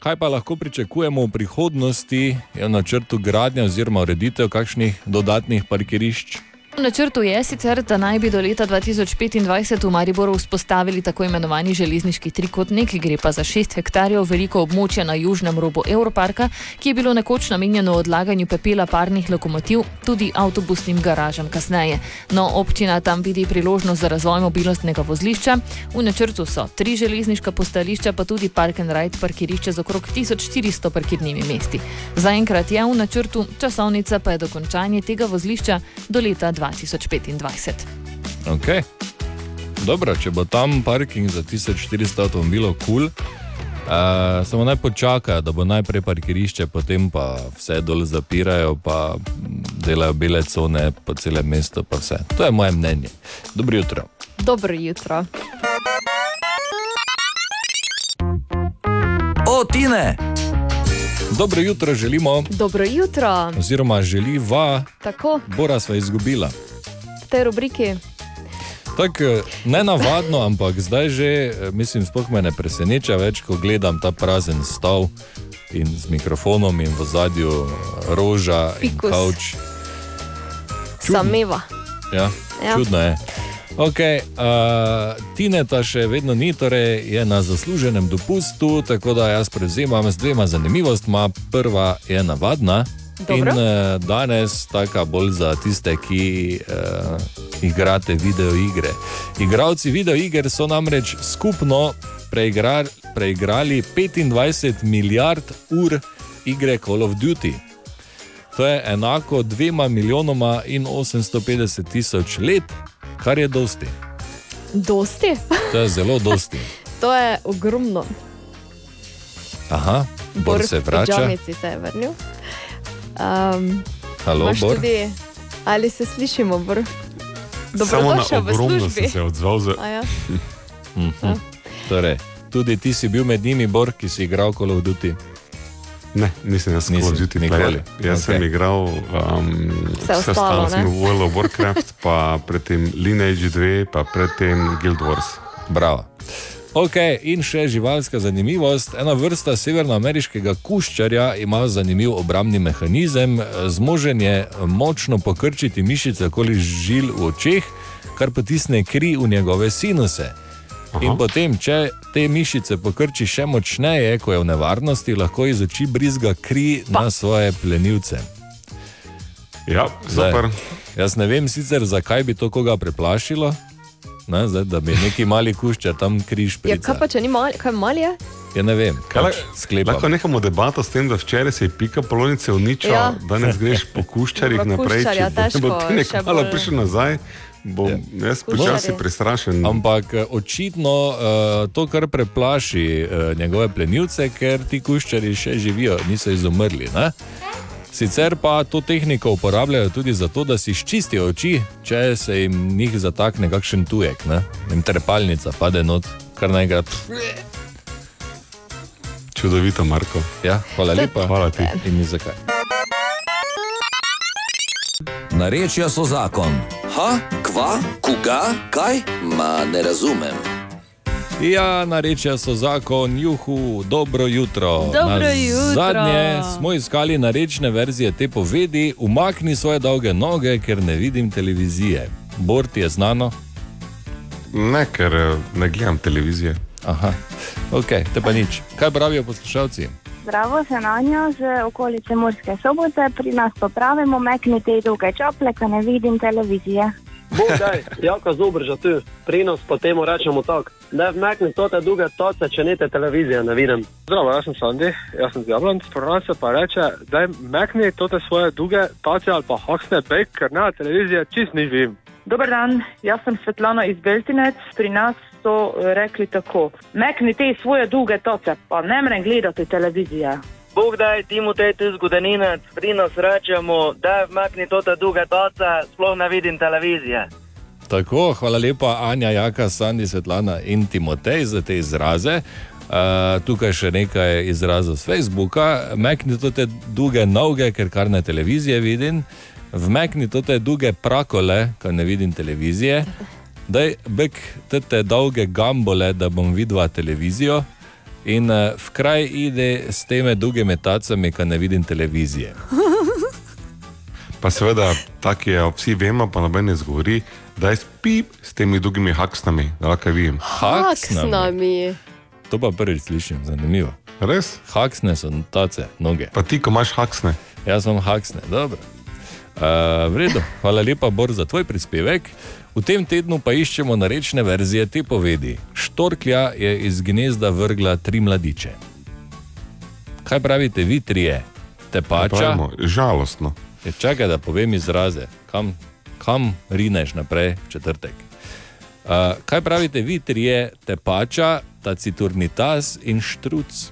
Kaj pa lahko pričakujemo v prihodnosti, je v načrtu gradnja oziroma ureditev kakšnih dodatnih parkirišč? V načrtu je sicer, da naj bi do leta 2025 v Mariboru vzpostavili tako imenovani železniški trikotnik, gre pa za 6 hektarjev veliko območje na južnem robu Evroparka, ki je bilo nekoč namenjeno odlaganju pepela parnih lokomotiv, tudi avtobusnim garažam kasneje. No, občina tam vidi priložnost za razvoj mobilnostnega vozlišča. V načrtu so tri železniška postališča, pa tudi park and ride parkirišče z okrog 1400 parkirnimi mesti. Zaenkrat je v načrtu, časovnica pa je dokončanje tega vozlišča do leta 2025. Okay. Dobro, če bo tam parking za 1400 avtomobilov kul, cool, uh, samo naj počaka, da bo najprej parkirišče, potem pa vse dol zapirajo, pa delajo bele cone po celem mestu, pa vse. To je moje mnenje. Dobro jutro. Dobro jutro. O, Tine! Dobro jutro želimo, Dobro jutro. oziroma želiva, Tako, Bora sva izgubila. v tej rubriki. Tako ne navadno, ampak zdaj že, eh, mislim, sploh me ne preseneča več, ko gledam ta prazen stav in z mikrofonom in v zadju roža Fikus. in kavč. Sameva. Ja, Ja. čudno je. Okay, uh, Tineta še vedno ni, torej je na zasluženem dopustu, tako da jaz prevzemam z dvema zanimivostma. Prva je navadna. Dobro. In uh, danes taka bolj za tiste, ki uh, igrate video igre. Igravci video iger so namreč skupno preigrali, preigrali 25 milijard ur igre Call of Duty. To je enako dvema milijonoma in 850 tisoč let, kar je dosti. Dosti? To je zelo dosti. To je ogromno. Aha, Bor se vrača. Džamici se je vrnil. Um, Halo, Bor. Tudi, ali se slišimo, Bor? Dobrodošel v ogromno službi. sem se odzval. Za... A Ja. Mhm. Torej, tudi ti si bil med njimi, Bor, ki si igral Call of Duty. Ne, nisem jaz Nisi, Call of Duty nikoli. player. Jaz okay. sem igral um, Vse ostalo, sem v World of Warcraft, pa predtem Lineage 2, pa predtem Guild Wars. Bravo. Ok, in še živalska zanimivost. Ena vrsta severnoameriškega kuščarja ima zanimiv obrambni mehanizem, zmožen je močno pokrčiti mišice okoli žil v očeh, kar potisne kri v njegove sinuse. Aha. In potem, če te mišice pokrči še močneje, ko je v nevarnosti, lahko iz oči brizga kri pa. na svoje plenilce. Ja, super. Jaz ne vem sicer, zakaj bi to koga preplašilo, ne, zdaj, da bi neki mali kuščar tam križ Ja, kaj prišel. pa če ni mal, kaj mal je? Ja, ne vem, Kaj, pač sklepam. lahko nehamo debato s tem, da včeraj se je pika polonice uničila, Ja. danes greš po kuščarjih naprej. kuščarja, Če bo težko, ti nekaj bolj- prišel nazaj, bom ja. jaz počasi prestrašen. Ampak eh, očitno uh, to kar preplaši uh, njegove plenilce, ker ti kuščari še živijo, niso izumrli. Ne? Sicer pa to tehniko uporabljajo tudi zato, da si ščistijo oči, če se jim njih zatakne kakšen tujek, ne? jim trepalnica pade not, kar naenkrat. Čudovito, Marko. Ja, hvala lepa. Hvala ti. In ni zakaj. Narečja so zakon. Ha, kva, koga, kaj? Ma ne razumem. Ja, narečja so zakon, juhu, dobro jutro. Dobro jutro. Zadnje smo iskali narečne verzije te povedi, umakni svoje dolge noge, ker ne vidim televizije. Bort je znano. Ne, ker eh, ne gledam televizije. Aha, ok, te pa nič. Kaj pravijo poslušalci? Zdravo, sem Anja z okolice Murske sobote, pri nas pa pravimo, mekni te dolge čople, ker ne vidim televizije. Bogaj, jaka zobrža tu, prinos pa temu rečemo tako. Ne vmekni to te duge toce, če ne te televizije ne vidim. Zdravo, jaz sem Sandi, jaz sem z Jablonc, pri nas se pa reče, da mekni tote svoje duge tace ali pa haksne bek, ker na televiziji čist nič vidim. Dober dan, jaz sem Svetlana iz Beltinec, pri nas so eh, rekli tako: Mekni te svoje dolge toce, pa ne mrem gledati televizije. Bog daj, timu te pri nas rečemo, da vmekni to te duge toce, sploh ne vidim televizije. Tako, hvala lepa, Anja, Jaka, Sandi, Svetlana in Timotej za te izraze. Uh, tukaj še nekaj izrazov z Facebooka. Mekni to te dolge noge, ker kar na televiziji vidim. Vmekni to te dolge prakole, ker ne vidim televizije. Daj, bek te dolge gambole, da bom videla televizijo. In uh, v kraj ide s temi dolgimi tacami, ker ne vidim televizije. Pa seveda, tako je, vsi vemo, pa noben ne zgovori, da je spip s temi dolgimi haksnami, da lahko vidim. Haksnami. To pa prvič slišim, zanimivo. Res? Haksne so tace, noge. Pa ti, ko imaš haksne. Jaz sem haksne, dobro. Uh, v redu, hvala lepa, Bor, za tvoj prispevek. V tem tednu pa iščemo narečne verzije te povedi. Štorklja je iz gnezda vrgla tri mladiče. Kaj pravite vi trije? Te pača? Pravimo, žalostno. Je, čakaj, da povem izraze, kam, kam rineš naprej v četrtek. Uh, kaj pravite vi trije? Te pača, ta citurnitas in štruc.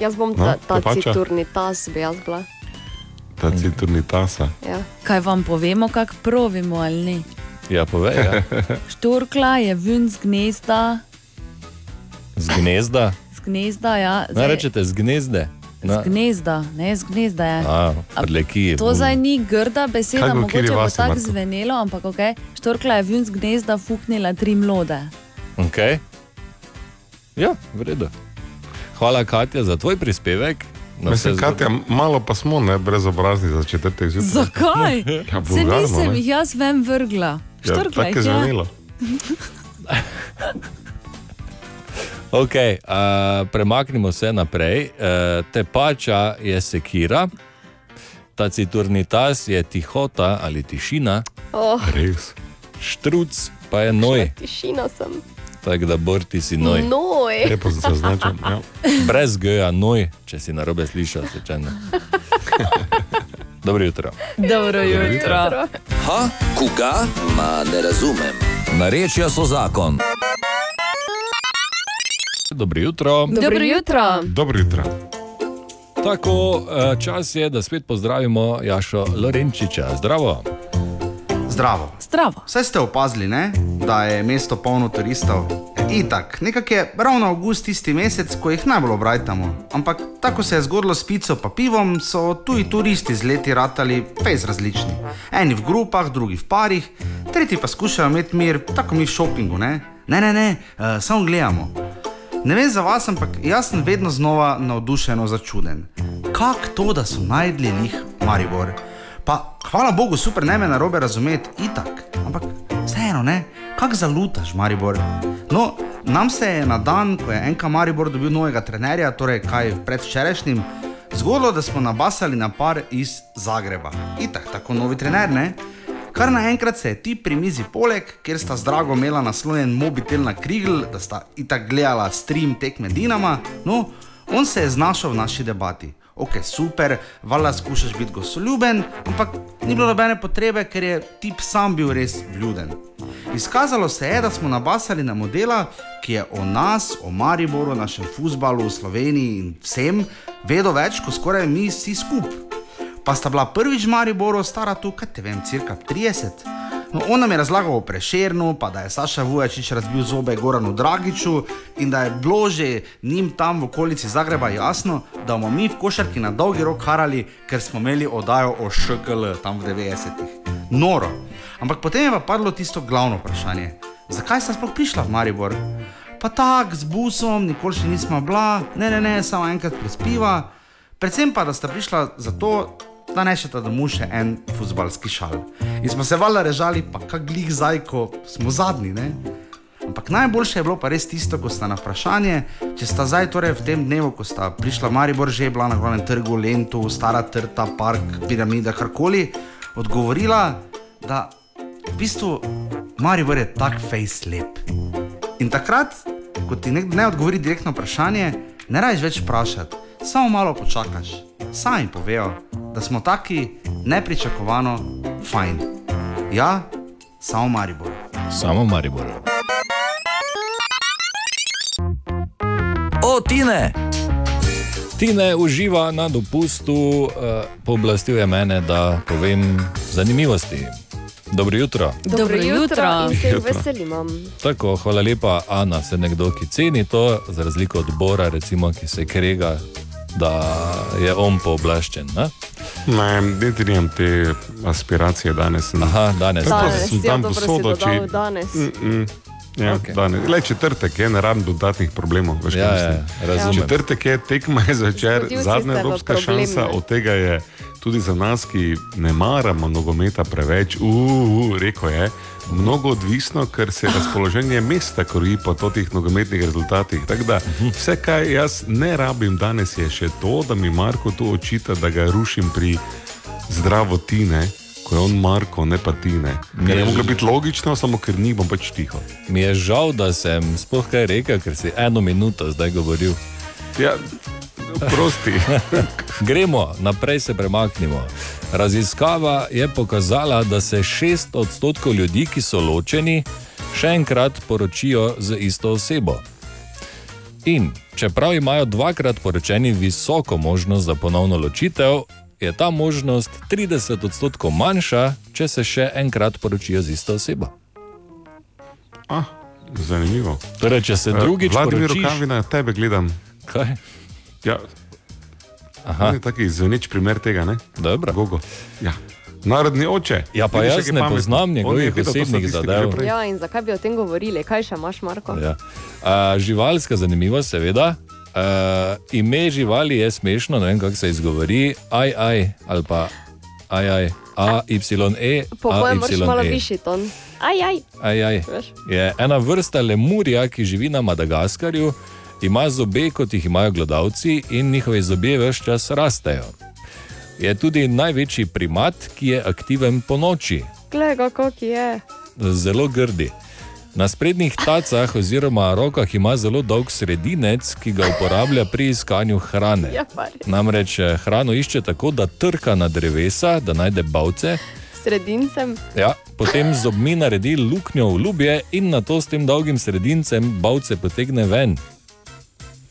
Jaz bom No, ta, ta Tepača? citurni tas, bi jaz bila. Ta citurni tasa. Ja. Kaj vam povemo, kako provimo ali ne? Ja, povej. Ja. Štorkla je ven z gnezda, Z gnezda. z gnezda, ja. Ne rečete z gnezde. Z gnezda, ne z gnezda je. A, prleki. To zdaj ni grda beseda, Kaj mogoče bo tako Marko? zvenelo, ampak ok. Štorkla je ven z gnezda fuknila tri mlode. Okay. Ja, v redu. Hvala, Katja, za tvoj prispevek. Na Mislim, Katja, malo pa smo ne brezobrazni za četrtek zjutraj. Zakaj? Ja, Se vulgarno, nisem ne. jih jaz ven vrgla. Ja, tako je zvenelo. Okay, uh, premaknimo se naprej. Uh, tepača je sekira, ta citurnitas je tihota ali tišina, Oh, Res. štruc pa je noj. tišina sem. Tako da borti si noj. Noj. Lepo se zaznačam. Ja. Brez goja noj, če si narobe slišal, slučajno. Dobro jutro. Dobro jutro. Ha, koga? Ma ne razumem. Narečja so zakon. Dobro jutro. Dobro jutro. Dobro jutro. Tako, eh, čas je, da spet pozdravimo Jašo Lorenčiča. Zdravo. Zdravo. Zdravo. Vse ste opazili, ne? da je mesto polno turistov. E, Itak, nekako je ravno avgust tisti mesec, ko jih najbolj obrajtamo. Ampak tako se je zgodilo s pico pa pivom, so tuji turisti z leti ratali fejs različni. Eni v grupah, drugi v parih, tretji pa skušajo imeti mir, tako mi v šopingu, ne? Ne, ne, ne, uh, samo gledamo. Ne vem za vas, ampak jaz sem vedno znova navdušeno začuden. Kako to, da so najdli njih Maribor? Pa hvala Bogu, super, ne me na robe razumeti, itak. Ampak vseeno, ne, kako zalutaš Maribor? No, nam se je na dan, ko je NK Maribor dobil novega trenerja, torej kaj predvčerajšnjim, zgodilo, da smo nabasali na par iz Zagreba. Itak, tako novi trener, ne? Kar naenkrat se je ti pri mizi poleg, kjer sta z drago imela naslonjen mobitel na krigl, da sta itak gledala stream tekme Dinama, no, on se je znašel v naši debati. Ok, super, valjda skušaš biti gostoljuben, ampak ni bilo nobene potrebe, ker je tip sam bil res vljuden. Izkazalo se je, da smo nabasali na modela, ki je o nas, o Mariboru, našem futbalu, Sloveniji in vsem vedel več kot skoraj mi vsi skupaj. Pa sta bila prvič v Mariboru, stara tu, kaj te vem, cirka 30. No, on nam je razlagal o Prešernu, pa da je Saša Vujačič razbil zobe Goranu Dragiču in da je bilo že njim tam v okolici Zagreba jasno, da bomo mi v košarki na dolgi rok harali, ker smo imeli oddajo o ŠKL tam v 90-ih. Noro. Ampak potem je pa padlo tisto glavno vprašanje. Zakaj sta sploh prišla v Maribor? Pa tak, z busom, nikoli še nismo bila, ne, ne, ne, samo enkrat prespiva. Predvsem pa, da sta prišla zato, da nešeta domov še en futbalski šal. In smo se valjda režali, pa kak glih zdaj, ko smo zadnji. Ne? Ampak najboljše je bilo pa res tisto, ko sta na vprašanje, če sta zdaj torej v tem dnevu, ko sta prišla Maribor, že bila na glavnem trgu, Lentu, Stara Trta, Park, Piramida, karkoli, odgovorila, da v bistvu Maribor je tak face lep. In takrat, ko ti ne odgovori direktno vprašanje, ne rajš več vprašati, samo malo počakaš. Sami povejo, da smo taki nepričakovano fajn. Ja, samo Maribor. Samo Maribor. O, Tine! Tine uživa na dopustu, uh, pooblastil je mene, da povem zanimivosti. Dobro jutro. Dobro jutro in se Jutro. veselimo. Tako, hvala lepa, Ana, se nekdo, ki ceni to, za razliko od Bora, recimo, ki se krega, da je on pooblaščen. Ne? Ne, niti nimam te aspiracije danes. Aha, danes. Danes, sem ja, tam si posodo, če- danes. Mm -mm. Ja, Okej. okay. Le četrtek je, ne rabim dodatnih problemov. Veš, Ja, ja, razumem. Četrtek je, tekma je zvečer, zadnja evropska šansa, od tega je tudi za nas, ki ne maramo nogometa preveč, uh, rekel je. Mnogo odvisno, ker se razpoloženje mesta kroji po teh nogometnih rezultatih. Tako da vse, kar jaz ne rabim danes, je še to, da mi Marko tu očita, da ga rušim pri zdravo tine, ko je on Marko, ne pa tine. Ker je moglo biti logično, samo ker ni, bom pač tiho. Mi je žal, da sem sploh kaj rekel, ker si eno minuto zdaj govoril. Ja, prosti. Gremo, naprej se premaknimo. Raziskava je pokazala, da se 6 odstotkov ljudi, ki so ločeni, še enkrat poročijo z isto osebo. In čeprav imajo dvakrat poročeni visoko možnost za ponovno ločitev, je ta možnost 30 odstotkov manjša, če se še enkrat poročijo z isto osebo. Ah, zanimivo. Torej, če se drugič Vladimir poročiš- Rokavina, tebe gledam. Kaj? Ja. Aha. Taki zveneč primer tega, ne? Dobro. Gogo. Ja. Narodni oče. Ja, pa Vidiš, jaz je ne pameten. poznam je njegovih osebnih zadev. Ja, in zakaj bi o tem govorili? Kaj še imaš, Marko? Ja. Uh, živalska zanimivost, seveda. Uh, ime živali je smešno, ne vem kako se izgovori, aj, aj, ali pa aj, aj, a, y, e, Po a, mojem, moraš malo e. višji ton. Aj, aj. Aj, aj. Je ena vrsta lemurja, ki živi na Madagaskarju, ima zobe, kot jih imajo glodavci, in njihovi zobje vse čas rastejo. Je tudi največji primat, ki je aktiven po noči, Glej, kako je. zelo grdi. Na sprednjih tacah oziroma rokah ima zelo dolg sredinec, ki ga uporablja pri iskanju hrane. Ja. Namreč eh, hrano išče tako, da trka na drevesa, da najde bavce, Sredincem. ja, potem z zobmi naredi luknjo v ljubje in na to s tem dolgim sredincem bavce potegne ven.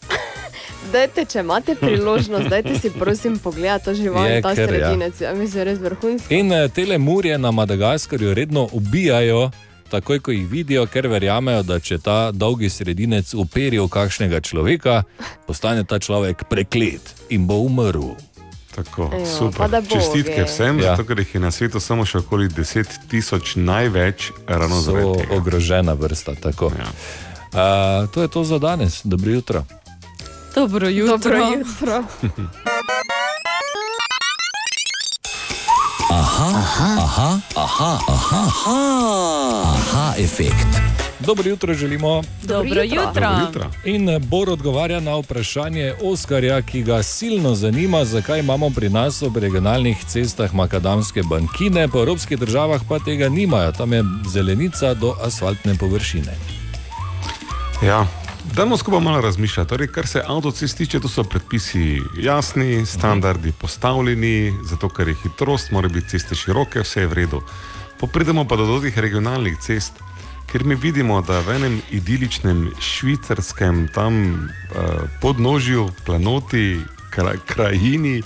Dajte, če imate priložnost, dajte si prosim pogledati to žival, Je ta kar, ja. sredinec. Ja, mislim, res vrhunski. In eh, te lemurje na Madagaskarju redno ubijajo, takoj ko jih vidijo, ker verjamejo, da če ta dolgi sredinec uperi v kakšnega človeka, postane ta človek preklet in bo umrl. Tako, Ejo, pa super. boge. Čestitke vsem, Ja. zato ker jih je na svetu samo še okoli 10 tisoč največ ravno zaradi tega. ogrožena vrsta. tako. Ja. Uh, to je to za danes. Dobro jutro. Dobro jutro. Dobro jutro. Aha, aha, aha, aha, aha, aha efekt. Dobro jutro želimo. Dobro jutro. Dobro jutro. In eh, Bor odgovarja na vprašanje Oskarja, ki ga silno zanima, zakaj imamo pri nas ob regionalnih cestah makadamske bankine, po evropskih državah pa tega nimajo, tam je zelenica do asfaltne površine. Ja. Dajmo skupaj malo razmišljati. Torej, kar se avtocest tiče, tu so predpisi jasni, standardi postavljeni, zato ker je hitrost, mora biti ceste široke, vse je v redu. Popridemo pa do teh regionalnih cest, ker mi vidimo, da v enem idiličnem švicarskem tam uh, podnožju, planoti, kra, krajini.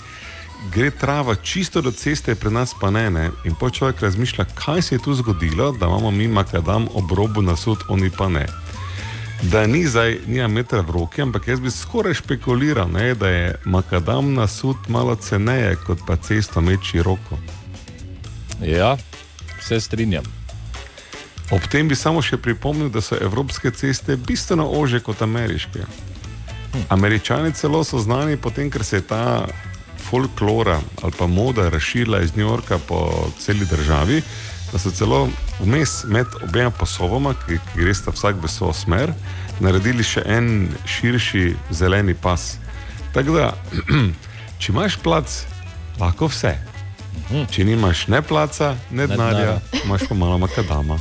Gre trava čisto do ceste, pri nas pa ne. ne. In po človek razmišlja, kaj se je tu zgodilo, da imamo mi makadam ob robu nasud, oni pa ne da ni zdaj, nima metra v roki, ampak jaz bi skoraj špekuliral, ne, da je makadam na sud malo ceneje kot pa cesto imeti široko. Ja, se strinjam. Ob tem bi samo še pripomnil, da so evropske ceste bistveno ože kot ameriške. Američani celo so znani potem, ker se je ta folklora ali pa moda razširila iz New Yorka po celi državi, da so celo vmes med obema pasovoma, ki, ki gresta vsak v svojo smer, naredili še en širši zeleni pas. Tako da, če imaš plac, lahko vse. Če nimaš ne placa, ne denarja, imaš pa malo makadama.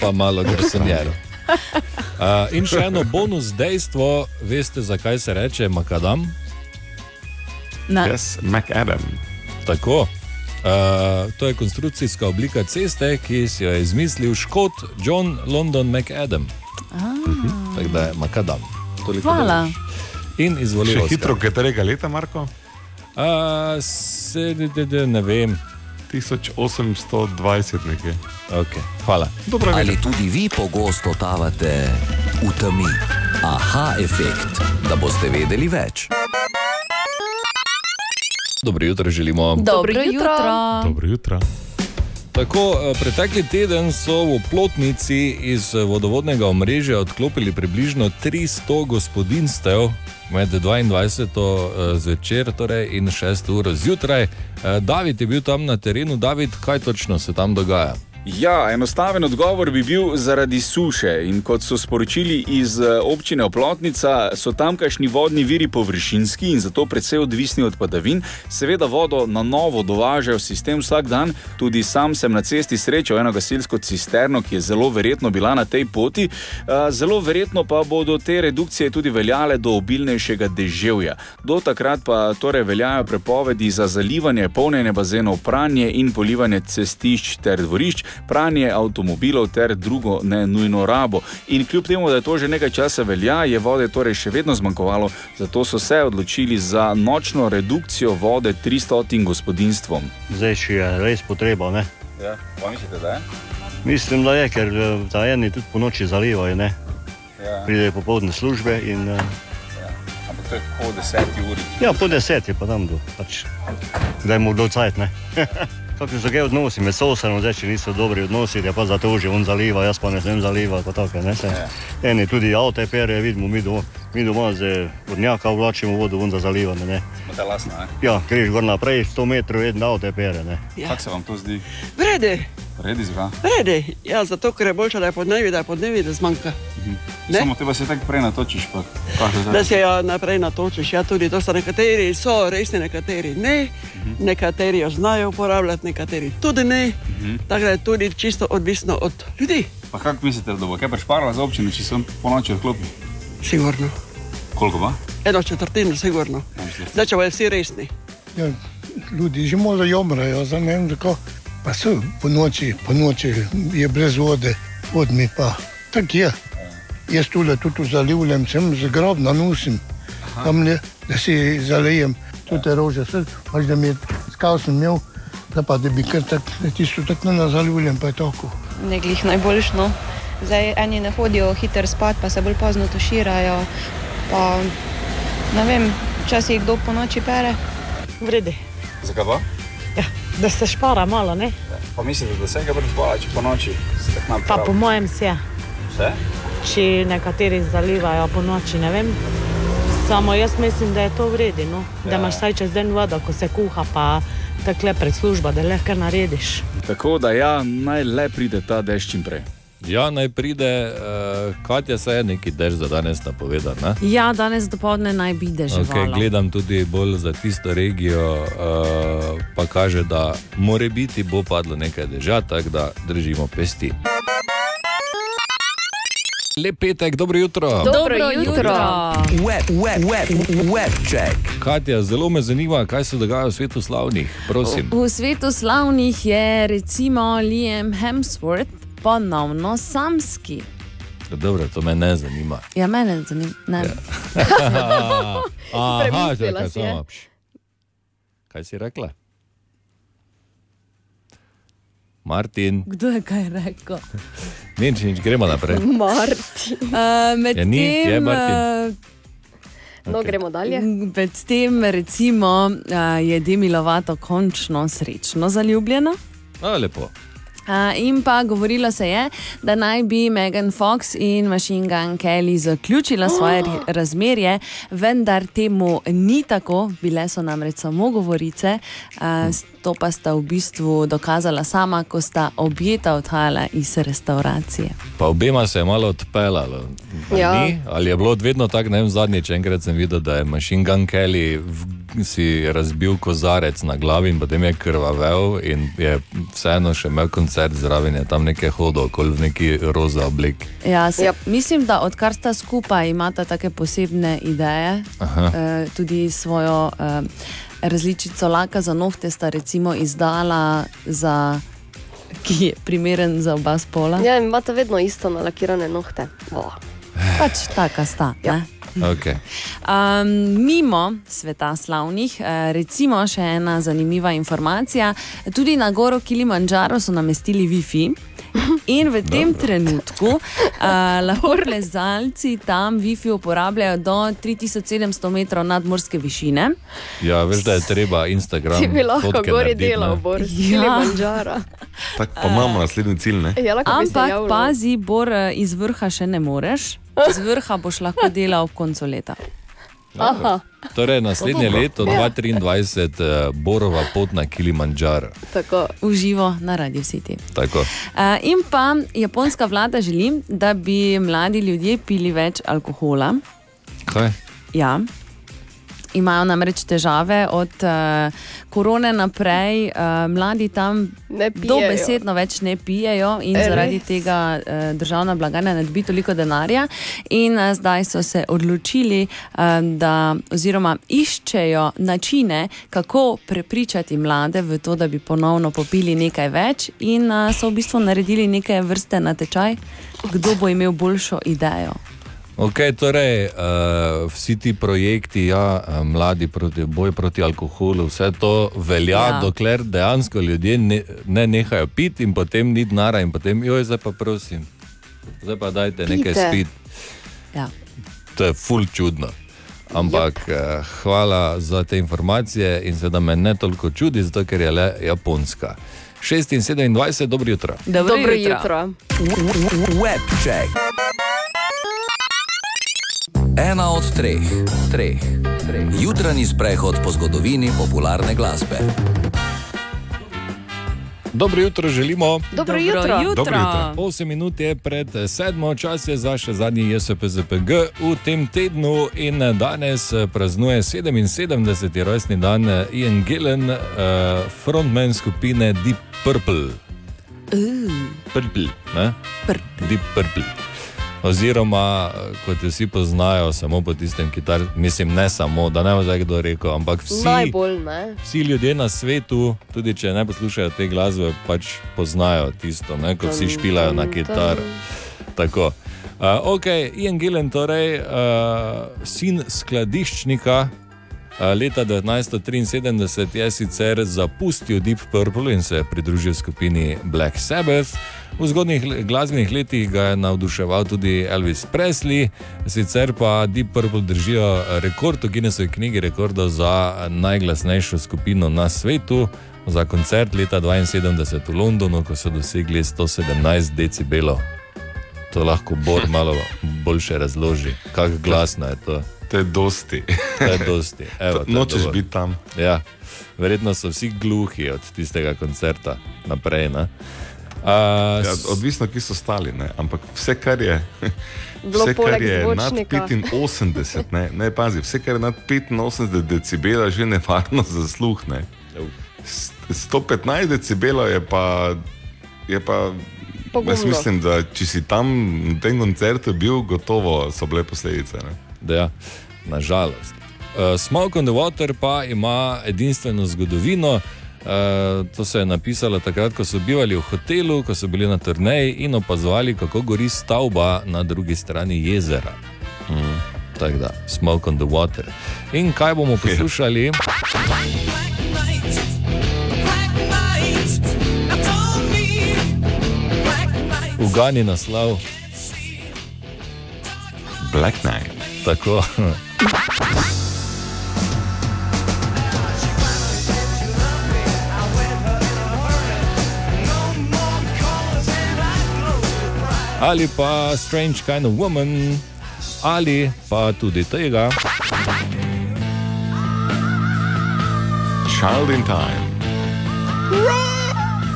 Pa malo grsenjero. Uh, in še eno bonus dejstvo, veste, zakaj se reče makadam? Ne. Yes, McAdam. Tako. Uh, to je konstrukcijska oblika ceste, ki si jo je izmislil škot John London McAdam. Tako da je makadam. Toliko Hvala. veš. In izvolil. Še hitro, katerega leta, Marko? Uh, se, de, de, de, ne vem. 1820 nekje. Okay. Hvala. Dobro, Ali tudi vi pogosto totavate v temi? Aha, efekt, da boste vedeli več. Dobro jutro želimo. Dobro jutro. Dobro jutro. Tako, eh, pretekli teden so v plotnici iz eh, vodovodnega omrežja odklopili približno 300 gospodinstev med 22. eh, zvečer torej, in 6. uro zjutraj. David je bil tam na terenu, David, kaj točno se tam dogaja? Ja, enostaven odgovor bi bil zaradi suše. In kot so sporočili iz eh, občine Oplotnica, so tamkajšnji vodni viri površinski in zato precej odvisni od padavin. Seveda vodo na novo dovažajo v sistem vsak dan. Tudi sam sem na cesti srečal eno gasilsko cisterno, ki je zelo verjetno bila na tej poti. Eh, Zelo verjetno pa bodo te redukcije tudi veljale do obilnejšega deževja. Do takrat pa torej veljajo prepovedi za zalivanje, polnjenje bazenov, pranje in polivanje cestišč ter dvorišč pranje avtomobilov ter drugo ne nujno rabo. In kljub temu, da je to že nekaj časa velja, je vode torej še vedno zmanjkovalo, zato so se odločili za nočno redukcijo vode 300 gospodinstvom. Zdaj še je res potreba. Ne? Ja, pa mislite, da je? Mislim, da je, ker eh, ta eni tudi po noči zalivajo. Ne? Ja. Pridejo popoldne službe in eh, Ampak to je po 10 uri. ja, po deset je pa tam do, pač, da je mu kdo cajt. ne. Kakšni so kaj odnosi med sosedom, zdaj če niso dobri odnosi, da pa zato že on zaliva, jaz pa ne smem zalivati. pa Take, ne, se. Eni tudi avto pere, vidimo mi doma. Mi doma z vodnjaka vlačimo vodo ven za zalivanje. Ne. Imate lasno, ne? Ja, greš gor naprej, 100 metrov, en avto je pere. Ne. Ja. Kako se vam to zdi? Vredi, Redi zga. vredi. Ja, zato ker je boljše, da je podnevi, da je podnevi, da zmanjka. Ne? Samo teba se tako prej natočiš, pa kaže zdaj. Da se ja naprej natočiš. Ja, tudi to so nekateri, so resni, nekateri ne. Nekateri jo znajo uporabljati, nekateri tudi ne. Mhm. Tako da je tudi čisto odvisno od ljudi. Pa kako mislite, da bo kaj prešparala za občino, če sem po noči odklopil? Sigurno. Koliko pa? Eno četrtino, sigurno. Zdaj, če bojo vsi resni. Ja, ljudi že malo umrejo, za ne vem, kako. Pa so po noči, po noči je brez vode, vodni pa. Tako je. Jaz tule tudi zalivljam, sem z grob na nosim, tam le, da si zalejem tudi te rože. Saj, pač da mi je skal sem imel, da pa da bi kar tako, da tisto tako ne zalivljam, pa je tako. ne glih najboljš. No. Zdaj eni ne hodijo hiter spat, pa se bolj pozno tuširajo. Pa, ne vem, včasih kdo po noči pere. Vredi. Zakaj pa? Ja, da se špara malo, ne? Pa mislite, da se kaj prešpala, če po noči ste k nam Pa po mojem se. Vse? Če nekateri zalivajo po noči, ne vem. Samo jaz mislim, da je to vredi, no? da Ja. imaš vsaj čez den vodo, ko se kuha, pa takle pred službo, da lahko narediš. Tako da ja, naj le pride ta dež čim prej. Ja, naj pride, uh, Katja se je neki dež za danes napovedal. Ne? Ja, danes dopoledne naj bi deževalo. Okay, gledam tudi bolj za tisto regijo, uh, pa kaže, da more biti bo padlo nekaj dežja, tako da držimo pesti. Lep petek, dobro jutro. Dobro jutro. Web, web, web, web check. Katja, zelo me zanima, kaj se dogaja v svetu slavnih. Prosim. V svetu slavnih je recimo Liam Hemsworth ponovno samski. Dobro, to me ne zanima. Ja, mene zanima. Ne. Aha, Premislila čakaj, je. samo. Pš. Kaj si rekla? Martin, Kdo je kaj rekel? nič, nič, gremo naprej. Martin. Uh, med Ja, ni, je tem, Martin. uh, No, gremo dalje. Medtem recimo, uh, je Demi Lovato končno srečno zaljubljena. A, lepo. In pa govorilo se je, da naj bi Megan Fox in Machine Gun Kelly zaključila svoje Oh. razmerje, vendar temu ni tako, bile so namreč samo govorice, to pa sta v bistvu dokazala sama, ko sta objeta odhajala iz restauracije. Pa obema se je malo odpeljalo. Ja. ni? Ali je bilo vedno tako, ne vem, zadnjič enkrat sem videl, da je Machine Gun Kelly v, si razbil kozarec na glavi in potem je krvavel in je vseeno še imel koncert zraven, je tam nekaj hodil, okoli v neki roza obliki. Ja, se, yep. Mislim, da odkar sta skupaj, imata tako posebne ideje. Aha. Eh, tudi svojo eh, različico laka za nohte sta recimo izdala, za, ki je primeren za oba spola. Ja, imate vedno isto nalakirane nohte. Oh. Pač taka sta. Ja. Okay. Um, mimo sveta slavnih, eh, recimo še ena zanimiva informacija. Tudi na goro Kilimanjaro so namestili Wi-Fi. In v tem Dobro. trenutku uh, lahko plezalci tam Wi-Fi uporabljajo do 3700 metrov nadmorske višine. Ja, veš, da je treba Instagram. Ti bi lahko gori delal? Boris, Ja. Tako pa imamo naslednji cilj. Ne? Ja, Ampak pazi, bor eh, iz vrha še ne moreš, z vrha boš lahko delal ob koncu leta. Aha, Torej, naslednje leto, Ja. 2023, eh, Borova pot na Kilimanjaro. Tako. Uživo na Radio City. Tako. Uh, in pa japonska vlada želi, da bi mladi ljudje pili več alkohola. Kaj? Ja. Imajo namreč težave od uh, korone naprej, uh, mladi tam dobesedno več ne pijejo, in Res? zaradi tega uh, državna blagajna ne dobi toliko denarja. In uh, zdaj so se odločili, um, da oziroma iščejo načine, kako prepričati mlade v to, da bi ponovno popili nekaj več, in uh, so v bistvu naredili neke vrste natečaj, kdo bo imel boljšo idejo. Ok, torej uh, vsi ti projekti, ja, eh, mladi proti, boj proti alkoholu, vse to velja, Ja. ja. dokler dejansko ljudje ne, ne nehajo piti in potem ni denara in potem, joj, zdaj pa prosim, zdaj pa dajte nekaj Pijte. spiti. Ja. To je ful čudno. Ampak eh, hvala za te informacije in seveda me ne toliko čudi, zato ker je le japonska. 6 in 27, dobro jutro. Dobro, jutro. Web check. Ena od treh, treh, treh. Jutranji sprehod po zgodovini popularne glasbe. Dobro jutro želimo. Dobro jutro. Dobro jutro. Dobro jutro. 8 minut je pred eh, sedmo, čas je za še zadnji JSPZPG v tem tednu in eh, danes eh, praznuje 77. rojstni dan eh, Ian Gillen, uh, frontman skupine Deep Purple. Purple, ne? Deep Purple. Oziroma, kot jo vsi poznajo, samo po tistem kitar, mislim, ne samo, da ne bo zdaj kdo rekel, ampak vsi. Najbolj ne. Vsi ljudje na svetu, tudi če ne poslušajo te glasbe, pač poznajo tisto, ne, ko vsi špilajo na kitar. Tako. Uh, ok, Ian Gillen, torej uh, sin skladiščnika. Leta 1973 je sicer zapustil Deep Purple in se pridružil skupini Black Sabbath. V zgodnjih le- glasbenih letih ga je navduševal tudi Elvis Presley, sicer pa Deep Purple držijo rekord v Guinnessovi knjigi rekordov za najglasnejšo skupino na svetu. Za koncert leta 72 v Londonu, ko so dosegli 117 decibelov. To lahko Bor malo boljše razloži, kako glasno je to. To je dosti. To je dosti. Evo, to Nočeš dovolj. biti tam. Ja, verjetno so vsi gluhi od tistega koncerta naprej. ne. Uh, Ja, odvisno, ki so stali, ne? ampak vse, kar je, vse, kar je nad zvočnika. 85, ne, ne pazi, vse, kar je nad 85 decibela, že nevarno za sluh. Ne? S- 115 decibelov je pa. Je pa Pogumno. jaz mislim, da če si tam na tem koncertu bil, gotovo so bile posledice. Ne? Da, ja, nažalost. Uh, Smoke on the Water pa ima edinstveno zgodovino. Uh, to se je napisalo takrat, ko so bivali v hotelu, ko so bili na turneji in opazovali, kako gori stavba na drugi strani jezera. Mm. Tako da, Smoke on the Water. In kaj bomo poslušali? Ugani naslov. Black Knight. Tako. Ali pa Strange Kind of Woman, ali pa tudi tega. Child in Time.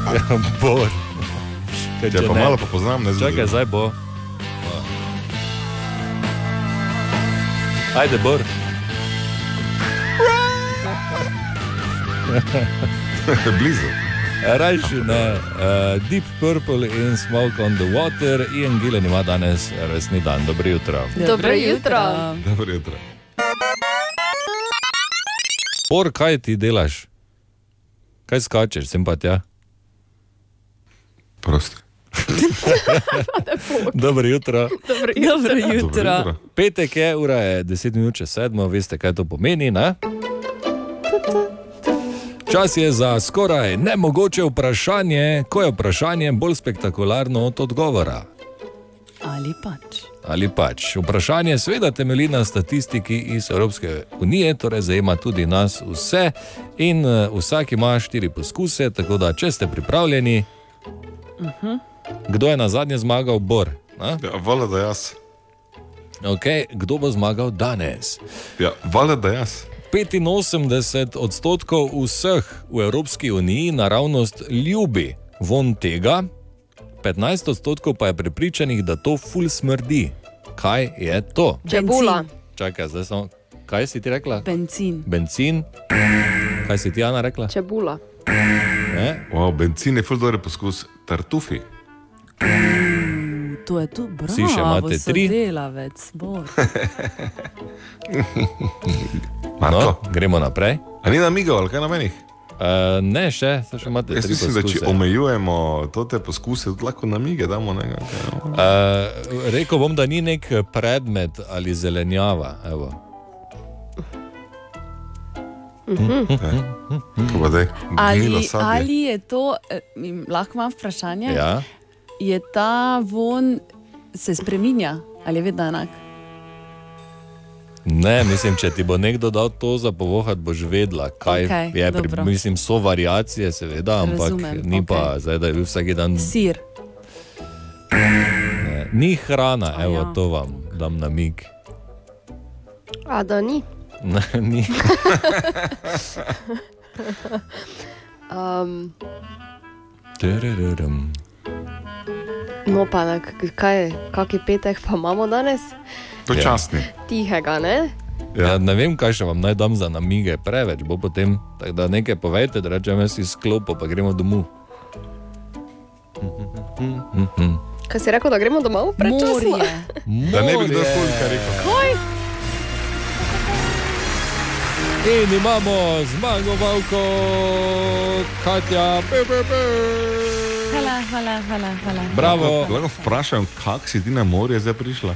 Bor. Kaj, Ja, če pa ne- malo pa poznam, ne Čakaj, zdaj bo. Ajde, Bor. Blizu. Rajši ne, uh, Deep Purple in Smoke on the Water, Ian Gillen ima danes resni dan. Dobro jutro. Dobro jutro. Dobro jutro. Por, kaj ti delaš? Kaj skačeš, sem pa tja? Prosti. Dobro jutro. Dobro Dobro Dobro jutro. Petek je, ura je 10 minut čez sedmo, veste, kaj to pomeni. Ne? Čas je za skoraj nemogoče vprašanje, ko je vprašanje bolj spektakularno od odgovora. Ali pač. Ali pač. Vprašanje seveda temelji na statistiki iz Evropske unije, torej zajema tudi nas vse in uh, vsak ima štiri poskuse, tako da če ste pripravljeni, Uh-huh. kdo je na zadnje zmagal, Bor? Ja, Vala da jaz. Okay, kdo bo zmagal danes? Ja, vala da jaz. 85 odstotkov vseh v Evropski uniji naravnost ljubi von tega, 15 odstotkov pa je prepričanih, da to ful smrdi. Kaj je to? Čebula. Čakaj, zdaj samo. Kaj si ti rekla? Benzin. Benzin. Kaj si ti, Ana, rekla? Čebula. Ne? Wow, benzin je ful dober poskus. Tartufi. To je tu, bravo. Vsi še imate tri? Delavec. No, gremo naprej. A ni namigal, ali kaj na meni? Uh, ne, še, še imate Jaz tri mislim, da če omejujemo te poskuse, lahko namige damo. Ne, Uh, rekel bom, da ni nek predmet ali zelenjava. Evo. Ko pa daj, Ali, ali je to, eh, lahko imam vprašanje? Ja. Je ta von se spremenja ali je vedno enak? Ne, mislim, če ti bo nekdo dal to za povohat, boš vedela, kaj Okej, je. Pri, dobro. mislim, so variacije, seveda, ampak Razumem, ni pa okej. zdaj, da je bil vsak dan. Sir. Ne, ni hrana, A evo ja. to vam dam na mig. A da ni. Ne, ni. um, Tararam. No, pa na, kaj, kaki petek pa imamo danes? Počasni. Tihega, ne? Ja, ne vem, kaj še vam naj dam za namige, preveč bo potem. Tako da nekaj povejte, da rečem jaz iz klopa, pa gremo domov. Kaj si rekel, da gremo domov? Predčasno? Da ne bi kdo koliko rekel. Kaj? In imamo zmagovalko, Katja, pe, pe, pe. Hvala, hvala, hvala. hvala. Bravo. Lahko vprašam, kak si ti na morje zdaj prišla?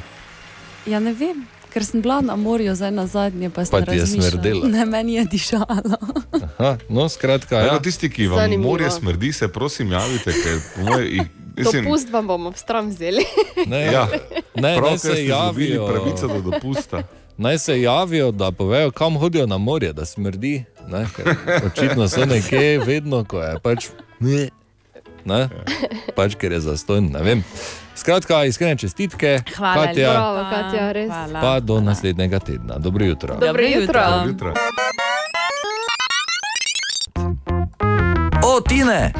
Ja, ne vem, ker sem bila na morju zdaj na zadnje, pa sem smrdelo? Ne, meni je dišalo. Aha, no, skratka, Ja. ja. Tisti, ki vam Zanimivo. morje smrdi, se prosim javite, ker jih- mislim, Dopust vam bomo stran vzeli. Ne, Ja. ne, Prav, naj se javijo. pravico do dopusta. Naj se javijo, da povejo, kam hodijo na morje, da smrdi. Ne, ker očitno so nekje, vedno, ko je pač. Ne, ne, pač ker je zastojn. Ne vem. Skratka, iskrene čestitke, Hvala Katja, Bravo, Katja, res. pa do naslednjega tedna. Dobro jutro. Dobro jutro. Dobro jutro. O, Tine!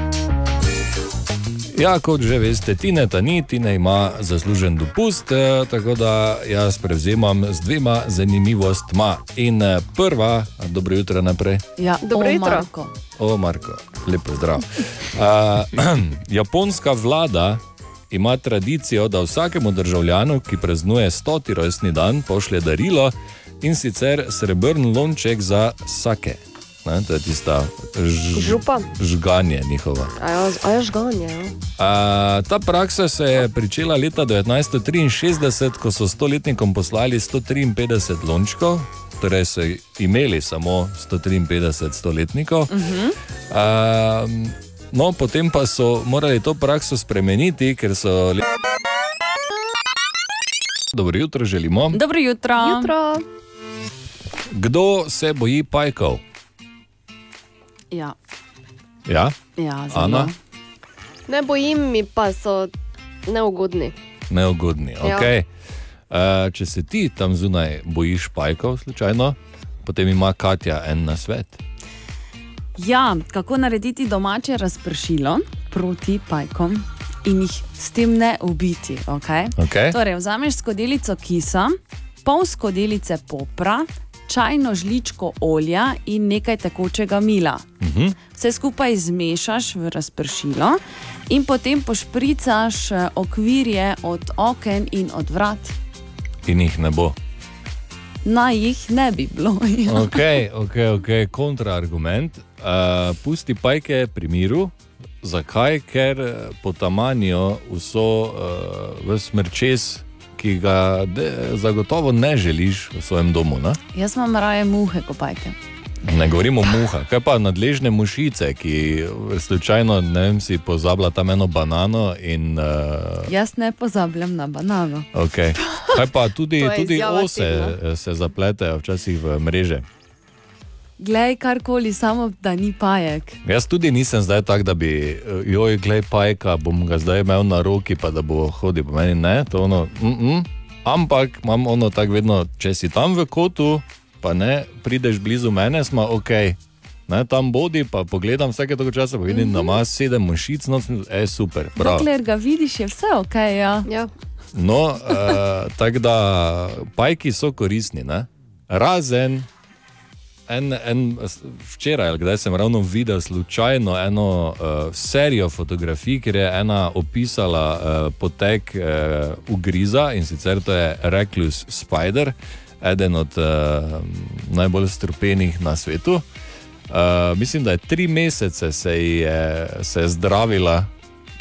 Ja, kot že veste, Tine ta ni, Tine ima zaslužen dopust, eh, tako da jaz prevzemam z dvema zanimivostma. In eh, prva, dobro jutro naprej. Ja, Dobro o, jutro. Marko. O, Marko, lepo zdrav. Uh, japonska vlada ima tradicijo, da vsakemu državljanu, ki praznuje 100. rojstni dan, pošlje darilo in sicer srebrn lonček za sake. Ne, to je tista ž, žganje njihova. A ja, a ja žganje, ja. A, ta praksa se je začela leta 1963, ko so stoletnikom poslali 153 lončkov, torej so imeli samo 153 stoletnikov. Uh -huh. A, no, potem pa so morali to prakso spremeniti, ker so. Dobro jutro želimo. Dobro jutro. Jutro. Kdo se boji pajkov? Ja, Ja, ja zelo. Ana, Ne bojim mi, pa so neugodni. neugodni. Ja. Okay. Uh, če se ti tam zunaj bojiš pajkov, slučajno, potem ima Katja en na svet. Ja, kako narediti domače razpršilo proti pajkom in jih s tem ne ubiti. Okay? Okej. Torej, vzameš skodelico kisa, pol skodelice popra, čajno žličko olja in nekaj tekočega mila. Mhm. Vse skupaj zmešaš v razpršilo in potem pošpricaš eh, okvirje od oken in od vrat. In jih ne bo. Naj jih ne bi bilo. ja. Ok, ok, ok, kontraargument. Uh, pusti pajke pri miru. Zakaj? Ker eh, potamanijo vso uh, smrčes, ki ga de, zagotovo ne želiš v svojem domu. Ne, Jaz imam raje muhe, kopajte. ne govorimo o muhah, kaj pa nadležne mušice, ki slučajno ne vem, si pozabila tam eno banano in. Uh, Jaz ne pozabljam na banano. Okay. Kaj pa tudi, tudi ose tedna. eh, se zapletejo včasih v mreže. Glej, karkoli, samo da ni pajek. Jaz tudi nisem zdaj tak, da bi, eh, joj, glej, pajka, bom ga zdaj imel na roki, pa da bo hodil po meni. Ne, to ono, mm -mm. Ampak imam ono tako vedno, če si tam v kotu, pa ne prideš blizu mene, smo ok. Ne, tam bodi, pa pogledam vsake toliko časa, pa vidim, da ima sedem mušic, no, je super. Prav. Dokler ga vidiš, je vse ok. Ja. Ja. No, uh, tako da pajki so koristni, ne? razen en, en, včeraj, kdaj sem ravno videl slučajno eno uh, serijo fotografij, kjer je ena opisala uh, potek uh, ugriza in sicer to je Reclus Spider, eden od uh, najbolj strupenih na svetu. Uh, mislim, da je tri mesece se je, se je zdravila,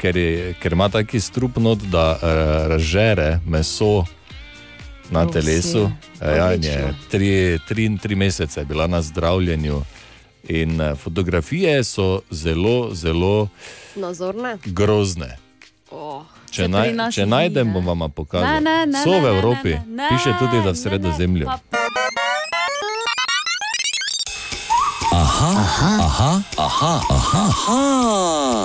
ker, je, ker ima taki strup not, da uh, razžere meso na Oh, telesu. Ja, in je tri, tri, tri mesece je bila na zdravljenju. In uh, fotografije so zelo, zelo Nazorne. grozne. Oh. Če, naj, če najdem, ne? bom vam pokazal. Ne, ne, ne, so v ne, ne, Evropi, ne, ne, piše tudi, da v sredozemlju. Aha. Aha, aha, aha, aha, aha, aha,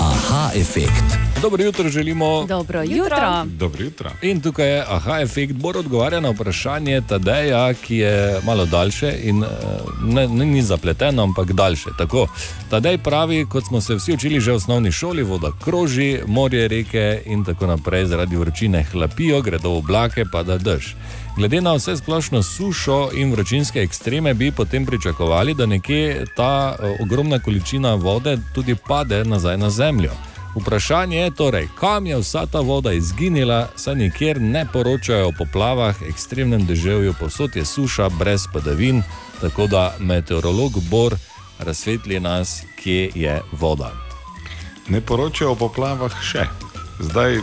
aha efekt. Dobro jutro želimo. Dobro jutro. Dobro jutro. In tukaj je aha efekt. Bor odgovarja na vprašanje Tadeja, ki je malo daljše in eh, ne, ne, ni zapleteno, ampak daljše. Tako. Tadej pravi, kot smo se vsi učili že v osnovni šoli, voda kroži, morje, reke in tako naprej zaradi vročine hlapijo, gredo v oblake, pada dež. Glede na vse splošno sušo in vročinske ekstreme, bi potem pričakovali, da nekje ta eh, ogromna količina vode tudi pade nazaj na zemljo. Vprašanje je torej, kam je vsa ta voda izginila, saj nikjer ne poročajo o poplavah, ekstremnem deževju, posod je suša, brez padavin, tako da meteorolog Bor razsvetli nas, kje je voda. Ne poročajo o poplavah še. Zdaj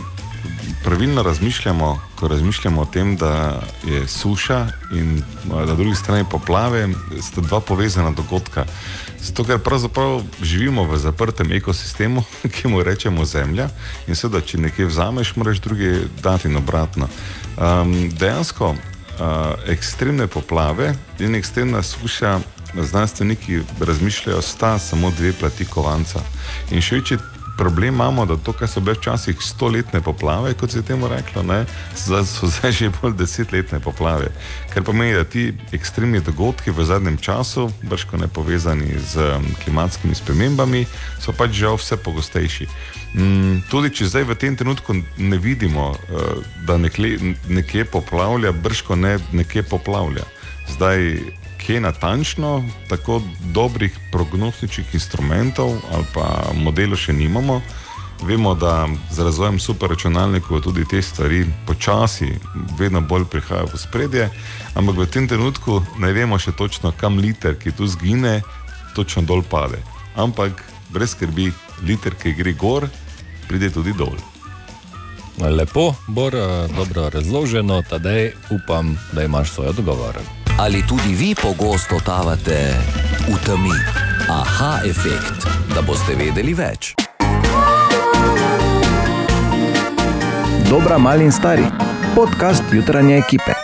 pravilno razmišljamo, ko razmišljamo o tem, da je suša in na drugi strani poplave, sta dva povezana dogodka. Zato, ker pravzaprav živimo v zaprtem ekosistemu, ki mu rečemo Zemlja, in seveda, če nekaj vzameš, moraš druge dati in obratno. Um, dejansko uh, ekstremne poplave in ekstremna suša, znanstveniki razmišljajo, sta samo dve plati kovanca. In še večji problem imamo, da to, kar so bile včasih stoletne poplave, kot se je temu reklo, ne, zdaj so zdaj že bolj desetletne poplave. Kar pomeni, da ti ekstremni dogodki v zadnjem času, brško ne povezani z um, klimatskimi spremembami, so pač žal vse pogostejši. Mm, tudi če zdaj v tem trenutku ne vidimo, uh, da nekle, nekje poplavlja, brško ne nekje poplavlja. Zdaj, kje natančno, tako dobrih prognostičnih instrumentov ali pa modelov še nimamo. Vemo, da z razvojem superračunalnikov tudi te stvari počasi, vedno bolj prihajajo v spredje, ampak v tem trenutku ne vemo še točno, kam liter, ki tu zgine, točno dol pade. Ampak brez skrbi, liter, ki gre gor, pride tudi dol. Lepo, Bor, eh, dobro razloženo, tadej upam, da imaš svoj odgovor. Ali tudi vi pogosto totavate v temi? Aha efekt, da boste vedeli več. Dobra, mali in stari. Podcast jutranje ekipe.